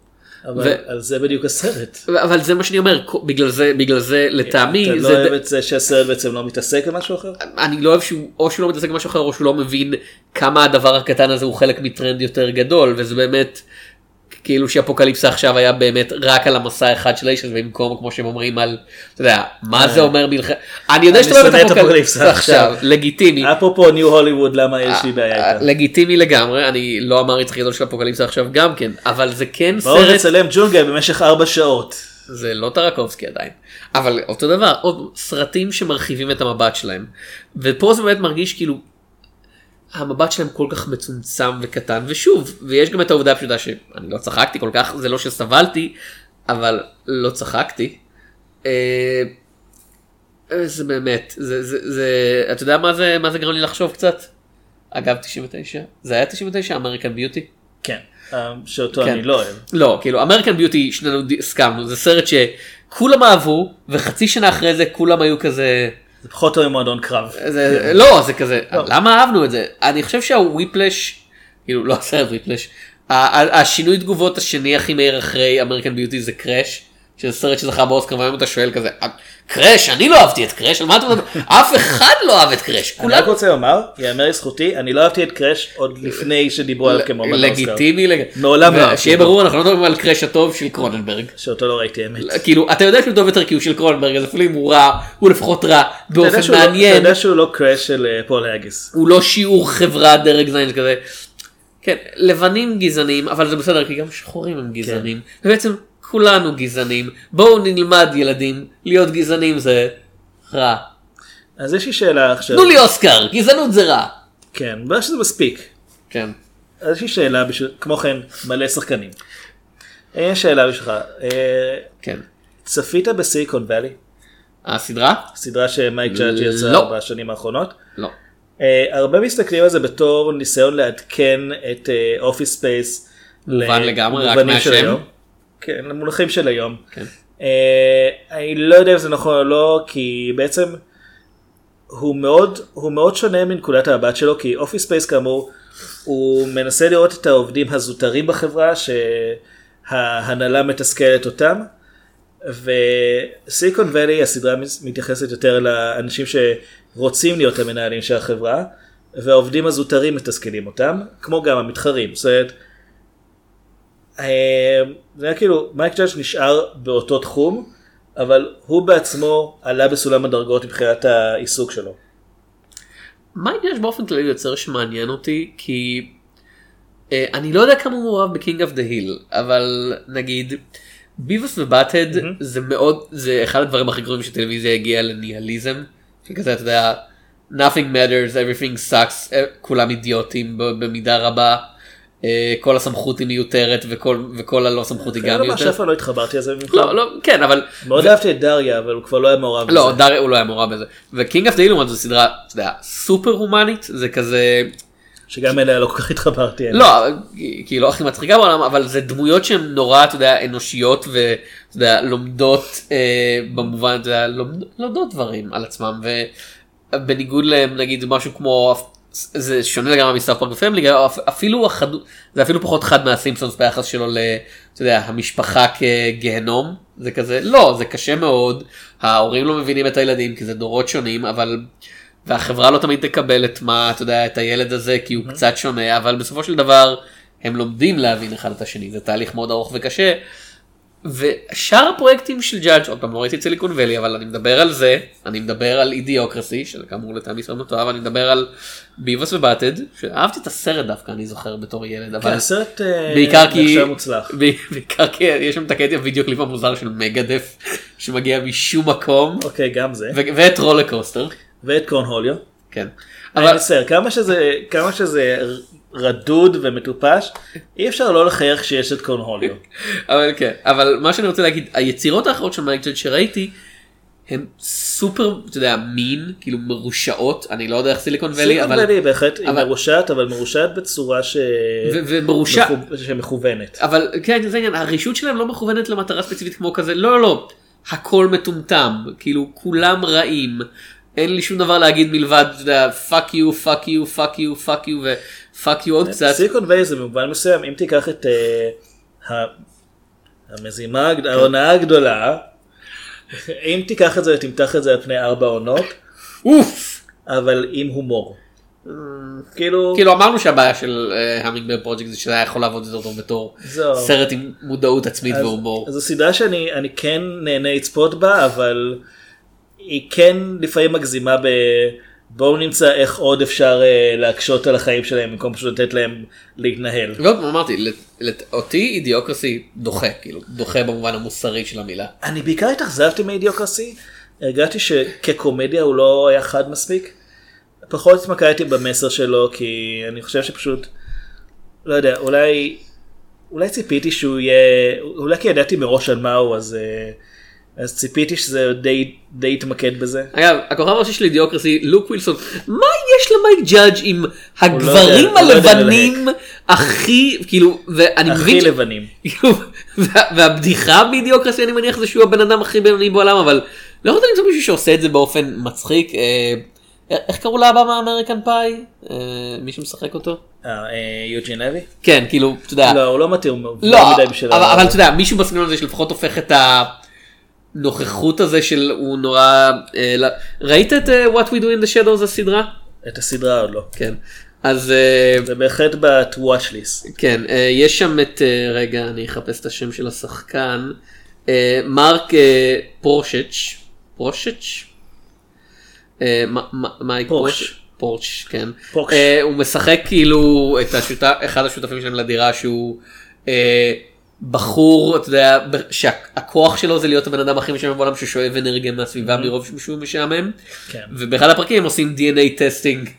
אבל על זה בדיוק הסרט. אבל זה מה שאני אומר, בגלל זה, בגלל זה לטעמי, אתה לא זה- אוהב את זה שהסרט בעצם לא מתעסק במשהו אחר? אני לא אוהב שהוא, או שהוא לא מתעסק במשהו אחר, או שהוא לא מבין כמה הדבר הקטן הזה הוא חלק מטרנד יותר גדול, וזה באמת, כאילו שאפוקליפסה עכשיו היה באמת רק על המסע האחד של האיש במקום כמו שהם אומרים על, אתה יודע, מה זה אומר מלחמת, אני יודע שאתה אוהב שונא את אפוקליפסה עכשיו, לגיטימי. אפרופו ניו הוליווד למה יש לי בעיה איתה. לגיטימי לגמרי, אני לא המעריץ הכי גדול של אפוקליפסה עכשיו גם כן, אבל זה כן בואו סרט, נצלם ג'ונגל במשך ארבע שעות. זה לא טרקובסקי עדיין, אבל אותו דבר, עוד סרטים שמרחיבים את המבט שלהם, ופה זה באמת מרגיש כאילו, המבט שלהם כל כך מצומצם וקטן, ושוב, ויש גם את העובדה הפשוטה שאני לא צחקתי כל כך, זה לא שסבלתי, אבל לא צחקתי. אה, זה באמת, זה, זה, זה, אתה יודע מה זה, מה זה גרם לי לחשוב קצת? אגב 99, זה היה 99 אמריקן ביוטי? כן, אה, שאותו כן. אני לא אוהב. לא, כאילו אמריקן ביוטי שנינו הסכמנו, זה סרט שכולם אהבו, וחצי שנה אחרי זה כולם היו כזה, זה פחות או מועדון קרב. זה, לא, זה כזה, למה אהבנו את זה? אני חושב שה whiplash, כאילו לא הסרט Whiplash, השינוי תגובות השני הכי מהיר אחרי American Beauty זה Crash, שזה סרט שזכה באוסקר והיום אתה שואל כזה, "אה, Crash, אני לא אהבתי את Crash, על מה אתה מדבר? אף אחד לא אהב את Crash, אני רק רוצה לומר, יאמר לזכותי, אני לא אהבתי את Crash עוד לפני שדיברו עליו כמועמד לאוסקר. לגיטימי, לג- מעולם לא אהבתי שיהיה. ברור, אנחנו לא מדברים על Crash הטוב של קרוננברג. שאותו לא ראיתי אמת. כאילו, אתה יודע שהוא טוב יותר כי הוא של קרוננברג, אז אפילו אם הוא רע, הוא לפחות רע אתה באופן לא- אתה מעניין. יודע שהוא לא קראש של אה, פול האגיס. הוא לא שיעור חברה דרג זין כזה. כן, לבנים גזענים, אבל זה בסדר, כי גם שחורים הם גזענים. כן. ובעצם כולנו גזענים. בואו נלמד ילדים, להיות גזענים זה רע. אז יש לי שאלה עכשיו. תנו לי אוסקר, גזענות זה רע. כן, בעיה שזה מספיק. כן. אז יש לי שאלה, בשביל- כמו כן, מלא שחקנים. אה, יש שאלה בשבילך. אה, כן. צפית ב Silicon Valley? הסדרה? סדרה שמייק ג'אג' יצא לא. בשנים האחרונות? לא. אה, הרבה מסתכלים על זה בתור ניסיון לעדכן את Office Space. מובן לגמרי, רק מהשם. כן, למונחים של היום. כן. אה, אני לא יודע אם זה נכון או לא, כי בעצם הוא מאוד, הוא מאוד שונה מנקודת המבט שלו, כי Office Space כאמור, הוא מנסה לראות את העובדים הזוטרים בחברה, שההנהלה מתסכלת אותם, ו Silicon Valley הסדרה מתייחסת יותר לאנשים שרוצים להיות המנהלים של החברה, והעובדים הזוטרים מתסכלים אותם, כמו גם המתחרים. זאת אומרת, זה היה כאילו, מייק ג'אג' נשאר באותו תחום, אבל הוא בעצמו עלה בסולם הדרגות מבחינת העיסוק שלו. מייק ג'אג' באופן כללי יוצר שמעניין אותי כי אה, אני לא יודע כמה הוא מעורב ב King of the Hill אבל נגיד ביבוס ובאטד זה מאוד זה אחד הדברים הכי גרועים שטלוויזיה הגיעה לניהליזם שכזה אתה יודע nothing matters everything sucks אה, כולם אידיוטים במידה רבה. אה, כל הסמכות היא מיותרת וכל וכל הלא סמכות היא גם אני לא מיותרת. פעם לא התחברתי לזה ממך. לא לא כן אבל מאוד אהבתי את דריה, אבל הוא כבר לא היה מעורב לא, בזה. דארי הוא לא היה מעורב בזה. וקינג אף לעומת זו סדרה, אתה יודע, סופר הומנית, זה כזה, שגם אליה לא כל כך התחברתי. לא, כי היא לא הכי מצחיקה בעולם, אבל זה דמויות שהן נורא, אתה יודע, אנושיות ואתה יודע, לומדות אה, במובן, אתה יודע, לומד- לומדות דברים על עצמם, ובניגוד להם, נגיד משהו כמו, זה שונה לגמרי מסאף פארק ופמילי, אפילו החד... זה אפילו פחות חד מהסימפסונס ביחס שלו ל... אתה יודע, המשפחה כגיהנום, זה כזה, לא, זה קשה מאוד, ההורים לא מבינים את הילדים כי זה דורות שונים, אבל... והחברה לא תמיד תקבל את מה, אתה יודע, את הילד הזה כי הוא קצת שונה, אבל בסופו של דבר הם לומדים להבין אחד את השני, זה תהליך מאוד ארוך וקשה. ושאר הפרויקטים של ג'אדג', עוד פעם לא ראיתי את Silicon Valley, אבל אני מדבר על זה, אני מדבר על Idiocracy, שכאמור לטעמי סרט מתועב, אני מדבר על Beavis ו Butt-Head, שאהבתי את הסרט דווקא, אני זוכר בתור ילד, אבל כן, הסרט, אה, בעיקר כי, בעיקר כי יש שם את הקטע וידאו קליפ המוזר של מגדף, שמגיע משום מקום, אוקיי, גם זה. ואת Rollercoaster, ואת קורנהוליו. כן. אבל בסדר, כמה שזה, כמה שזה רדוד ומטופש, אי אפשר לא לחייך שיש את קורנהוליו. אבל כן, אבל מה שאני רוצה להגיד, היצירות האחרות של מייק ג'אד שראיתי, הן סופר, אתה יודע, מין, כאילו מרושעות, אני לא יודע איך סיליקון סיליקון אבל... ואלי בהחלט היא מרושעת, אבל מרושעת בצורה ש... ו- ומרושע- מכו- שמכוונת. אבל כן, זה העניין, הרשות שלהם לא מכוונת למטרה ספציפית כמו כזה, לא, לא, לא, הכל מטומטם, כאילו כולם רעים, אין לי שום דבר להגיד מלבד, אתה יודע, fuck you, fuck you, fuck you, fuck you ו-fuck you עוד קצת. Silicon Valley זה במובן מסוים, אם תיקח את אה, המזימה, ההונאה הגדולה, אם תיקח את זה ותמתח את זה על פני ארבע עונות, אבל עם הומור. כאילו, כאילו אמרנו שהבעיה של המינגבר פרויקט זה שזה היה יכול לעבוד יותר טוב בתור. סרט עם מודעות עצמית והומור. זו סדרה שאני אני כן נהנה לצפות בה, אבל היא כן לפעמים מגזימה. בואו נמצא איך עוד אפשר אה, להקשות על החיים שלהם במקום פשוט לתת להם להתנהל. ועוד פעם אמרתי, לת- לת- אותי אידיוקרסי דוחה, כאילו, דוחה במובן המוסרי של המילה. אני בעיקר התאכזבתי מאידיוקרסי, הרגשתי שכקומדיה הוא לא היה חד מספיק. פחות התמקדתי במסר שלו כי אני חושב שפשוט, לא יודע, אולי, אולי ציפיתי שהוא יהיה, אולי כי ידעתי מראש על מה הוא אז, אה, אז ציפיתי שזה די, די יתמקד בזה. אגב, הכוכב הראשי של אידיוקרסי, לוק ווילסון, מה יש למייק ג'אדג' עם לא הגברים לא יודע הלבנים הכי, כאילו, ואני הכי מבין, ש- לבנים. כאילו, וה- והבדיחה באידיוקרסי אני מניח זה שהוא הבן אדם הכי בינוני בעולם, אבל לא יכולת למצוא מישהו שעושה את זה באופן מצחיק. אה, איך קראו לאבא מהאמריקן פאי? אה, מי שמשחק אותו? אה, אה, יוג'ין לוי? כן, כאילו, אתה יודע. לא, הוא לא מתאים לא, בשביל אבל, ה- אתה יודע, מישהו בסגנון הזה שלפחות הופך את הנוכחות הזה של הוא נורא... אה, ראית את אה, What We Do in the Shadows הסדרה? את הסדרה עוד לא. כן. אז אה, זה בהחלט ב-watch list. כן, אה, יש שם את, אה, רגע, אני אחפש את השם של השחקן, אה, מרק אה, פורשץ', פרוקש? אה, מייק פרוקש. פרוקש, פרוקש, כן. פרוקש. אה, הוא משחק כאילו את השותף, אחד השותפים שלהם לדירה שהוא אה, בחור, אתה יודע, שהכוח שלו זה להיות הבן אדם הכי משעמם בעולם ששואב אנרגיה מהסביבה מרוב שהוא משעמם. כן. ובאחד הפרקים הם עושים DNA testing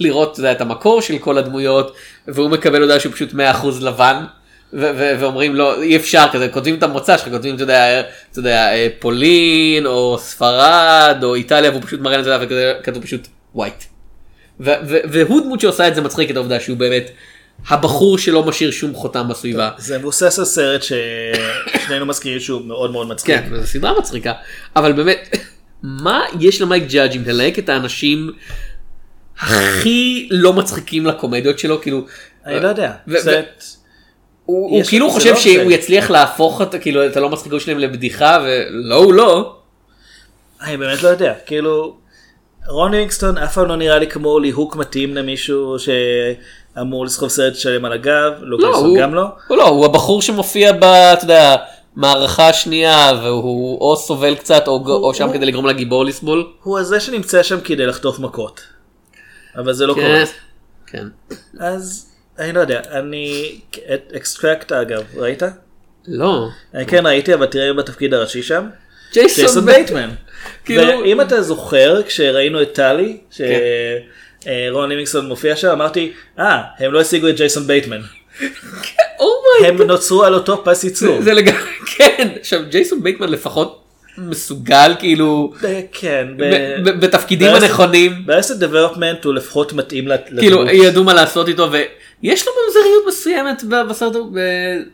לראות אתה יודע, את המקור של כל הדמויות והוא מקבל הודעה שהוא פשוט 100% לבן. ו- ו- ואומרים לו אי אפשר כזה כותבים את המוצא שלך כותבים אתה יודע, אתה יודע אה, פולין או ספרד או איטליה והוא פשוט מראה את זה וכזה כתוב פשוט ווייט. והוא דמות שעושה את זה מצחיק את העובדה שהוא באמת הבחור שלא משאיר שום חותם בסביבה. זה מבוסס על סרט ששנינו מסכימים שהוא מאוד מאוד מצחיק. כן, זו סדרה מצחיקה, אבל באמת, מה יש למייק ג'אדג' אם ללהק את האנשים הכי לא מצחיקים לקומדיות שלו, כאילו, אני לא יודע. הוא כאילו חושב שהוא. יצליח להפוך את כאילו את הלא מצחיקות שלהם לבדיחה ולא הוא לא. אני באמת לא יודע. כאילו, רון לינגסטון אף פעם לא נראה לי כמו ליהוק מתאים למישהו שאמור לסחוב סרט שלם על הגב. לוק לא, וילסון הוא- גם לא. הוא לא, הוא הבחור שמופיע ב... אתה יודע, מערכה השנייה והוא או סובל קצת או, או שם הוא- כדי לגרום לגיבור לסבול. הוא הזה שנמצא שם כדי לחטוף מכות. אבל זה לא כן, קורה. כן. אז אני לא יודע. אני... את Extract אגב, ראית? לא. אני כן ראיתי, אבל תראה בתפקיד הראשי שם. ג'ייסון ג'ייסון בייט- בייטמן. כאילו- ואם אתה זוכר, כשראינו את Tully, כן. שרון לינגסטון מופיע שם, אמרתי, אה, הם לא השיגו את ג'ייסון בייטמן. Oh my God. הם נוצרו על אותו פס ייצור. זה, לגמרי, כן. עכשיו ג'ייסון בייטמן לפחות מסוגל כאילו, כן, בתפקידים הנכונים. Development הוא לפחות מתאים לת- כאילו לדמות. ידעו מה לעשות איתו ויש לו ממזריות מסוימת בסרט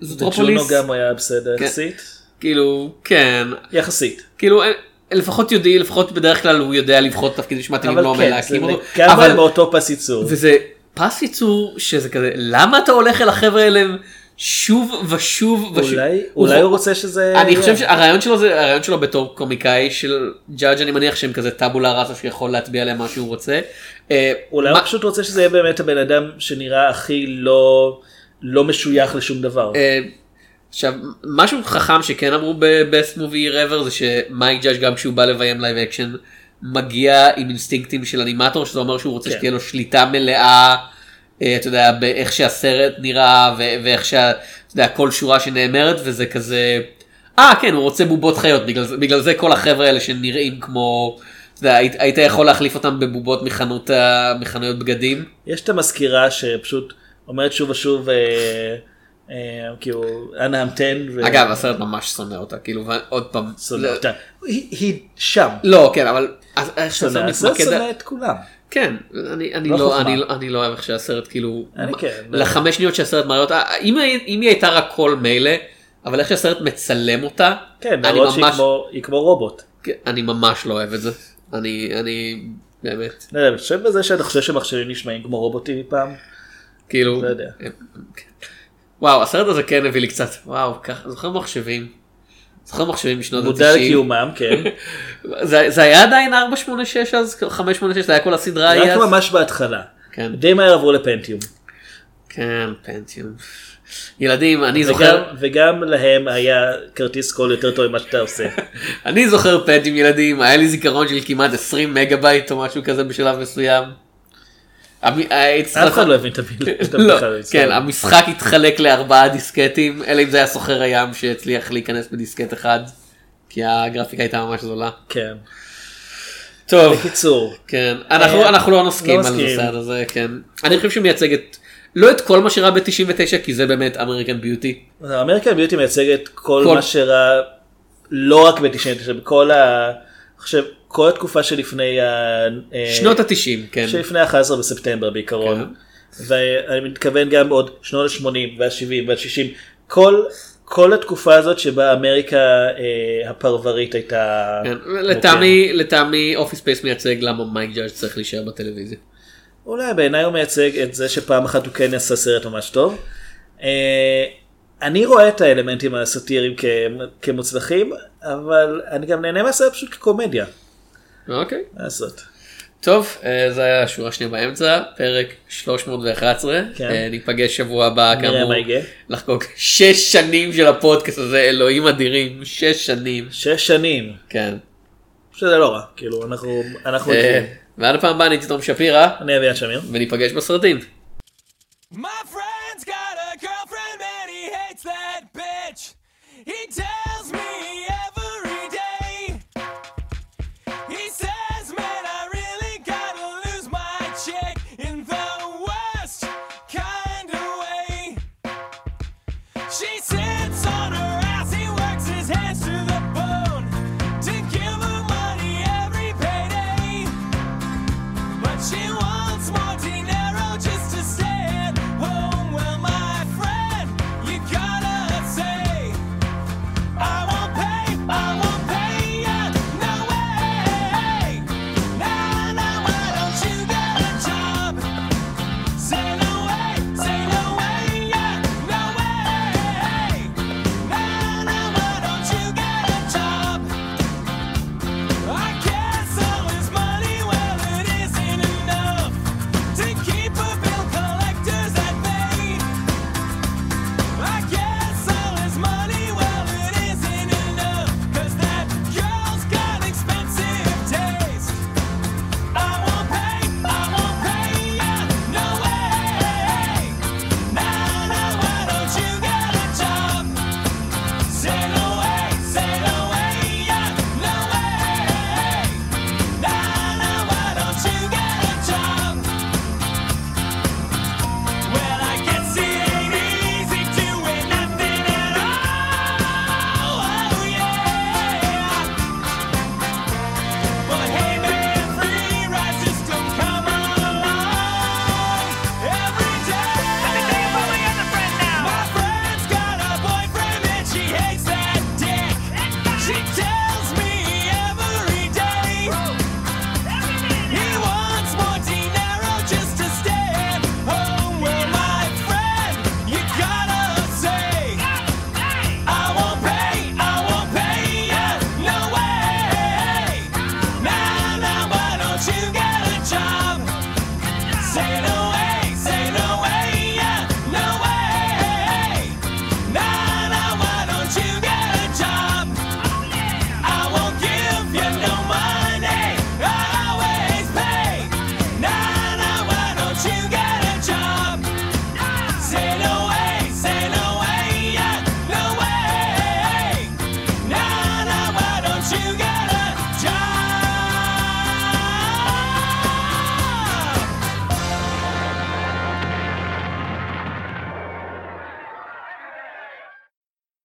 בזוטרופוליס. וג'ונו גם היה בסדר כן. יחסית. כאילו כן. יחסית. כאילו אה, לפחות יודעי לפחות בדרך כלל הוא יודע לבחור תפקידים שמתאימים אבל לו כן, אותו. לגמרי אבל- באותו פס ייצור. וזה פס ייצור שזה כזה למה אתה הולך אל החבר'ה האלה שוב ושוב ושוב. אולי אולי הוא רוצה שזה... אני. חושב שהרעיון שלו זה הרעיון שלו בתור קומיקאי של ג'אדג' אני מניח שהם כזה טאבולה ראסה שיכול להטביע עליהם מה שהוא רוצה. אה, אולי מה- הוא פשוט רוצה שזה יהיה באמת הבן אדם שנראה הכי לא לא משוייך לשום דבר. עכשיו משהו חכם שכן אמרו ב-best movie ever זה שמייק ג'אדג' גם כשהוא בא לביים live action מגיע עם אינסטינקטים של אנימטור שזה אומר שהוא רוצה כן. שתהיה לו שליטה מלאה. אה, אתה יודע באיך שהסרט נראה ואיך שה... אתה יודע, כל שורה שנאמרת וזה כזה. אה כן הוא רוצה בובות חיות בגלל זה, בגלל זה כל החבר'ה האלה שנראים כמו. אתה יודע, היית, היית יכול להחליף אותם בבובות מחנות מחנויות בגדים. יש את המזכירה שפשוט אומרת שוב ושוב אה, כאילו אנא המתן. ו- אגב הסרט ממש שונא אותה כאילו עוד פעם. שונא אותה. היא היא שם. לא כן אבל שונא, הסרט שונא את כולם. כן אני אני לא לא. אני לא אני לא אוהב איך שהסרט כאילו אני כן, לא. לחמש שניות שהסרט מראה אותה אם היא- אם היא הייתה רק קול מילא אבל איך שהסרט מצלם אותה כן, אני להראות שהיא ממש כמו- רובוט. כן, אני ממש לא אוהב את זה אני אני באמת לא אני חושב בזה שאתה חושב שמחשבים נשמעים כמו רובוטים פעם. כאילו לא יודע. וואו, הסרט הזה כן הביא לי קצת, וואו, ככה, זוכר מחשבים. זוכר מחשבים משנות ה-90. מודע לקיומם, כן. זה זה היה עדיין 486 אז? 586 זה היה כל הסדרה רק אז? ממש בהתחלה. כן. די מהר עברו לפנטיום. כן, פנטיום. ילדים, אני וגם- זוכר, וגם להם היה כרטיס קול יותר טוב ממה שאתה עושה. אני זוכר פנטיום ילדים, היה לי זיכרון של כמעט 20 מגה בייט או משהו כזה בשלב מסוים. אה, אף אחד לא הבין את המילה. לא, הבדיחה. כן, המשחק התחלק לארבעה דיסקטים, אלא אם זה היה סוחר הים שהצליח להיכנס בדיסקט אחד, כי הגרפיקה הייתה ממש זולה. כן. טוב, בקיצור. כן, אנחנו אה, אנחנו לא נסכים לא על. הסרט הזה, כן. אני חושב שהוא מייצג את, לא את כל מה שרע ב-99, כי זה באמת American Beauty. American Beauty מייצג את כל כל- מה שרע לא רק ב-99, בכל ה... אני חושב, כל התקופה שלפני. אה, שנות ה-90, כן. שלפני ה-11 בספטמבר בעיקרון. ואני מתכוון גם עוד שנות ה-80 וה-70 וה-60. כל, כל התקופה הזאת שבה אמריקה אה, הפרברית הייתה... כן, לטעמי, לטעמי Office Space מייצג למה מייק ג'אדג' צריך להישאר בטלוויזיה. אולי בעיניי הוא מייצג את זה שפעם אחת הוא כן עשה סרט ממש טוב. אה, אני רואה את האלמנטים הסאטיריים כ- כמוצלחים, אבל אני גם נהנה מהסרט פשוט כקומדיה. אוקיי. מה לעשות? טוב, אה, זה היה השורה השנייה באמצע, פרק 311. כן. אה, ניפגש שבוע הבא, נראה כאמור, מה יגיע. לחגוג שש שנים של הפודקאסט הזה, אלוהים אדירים, שש שנים. שש שנים. כן. שזה לא רע, כאילו אנחנו... אנחנו אה. ועד הפעם הבאה אני תום שפירא. אני אביעד שמיר. וניפגש בסרטים. My friend's got a girlfriend and he hates that bitch. He tells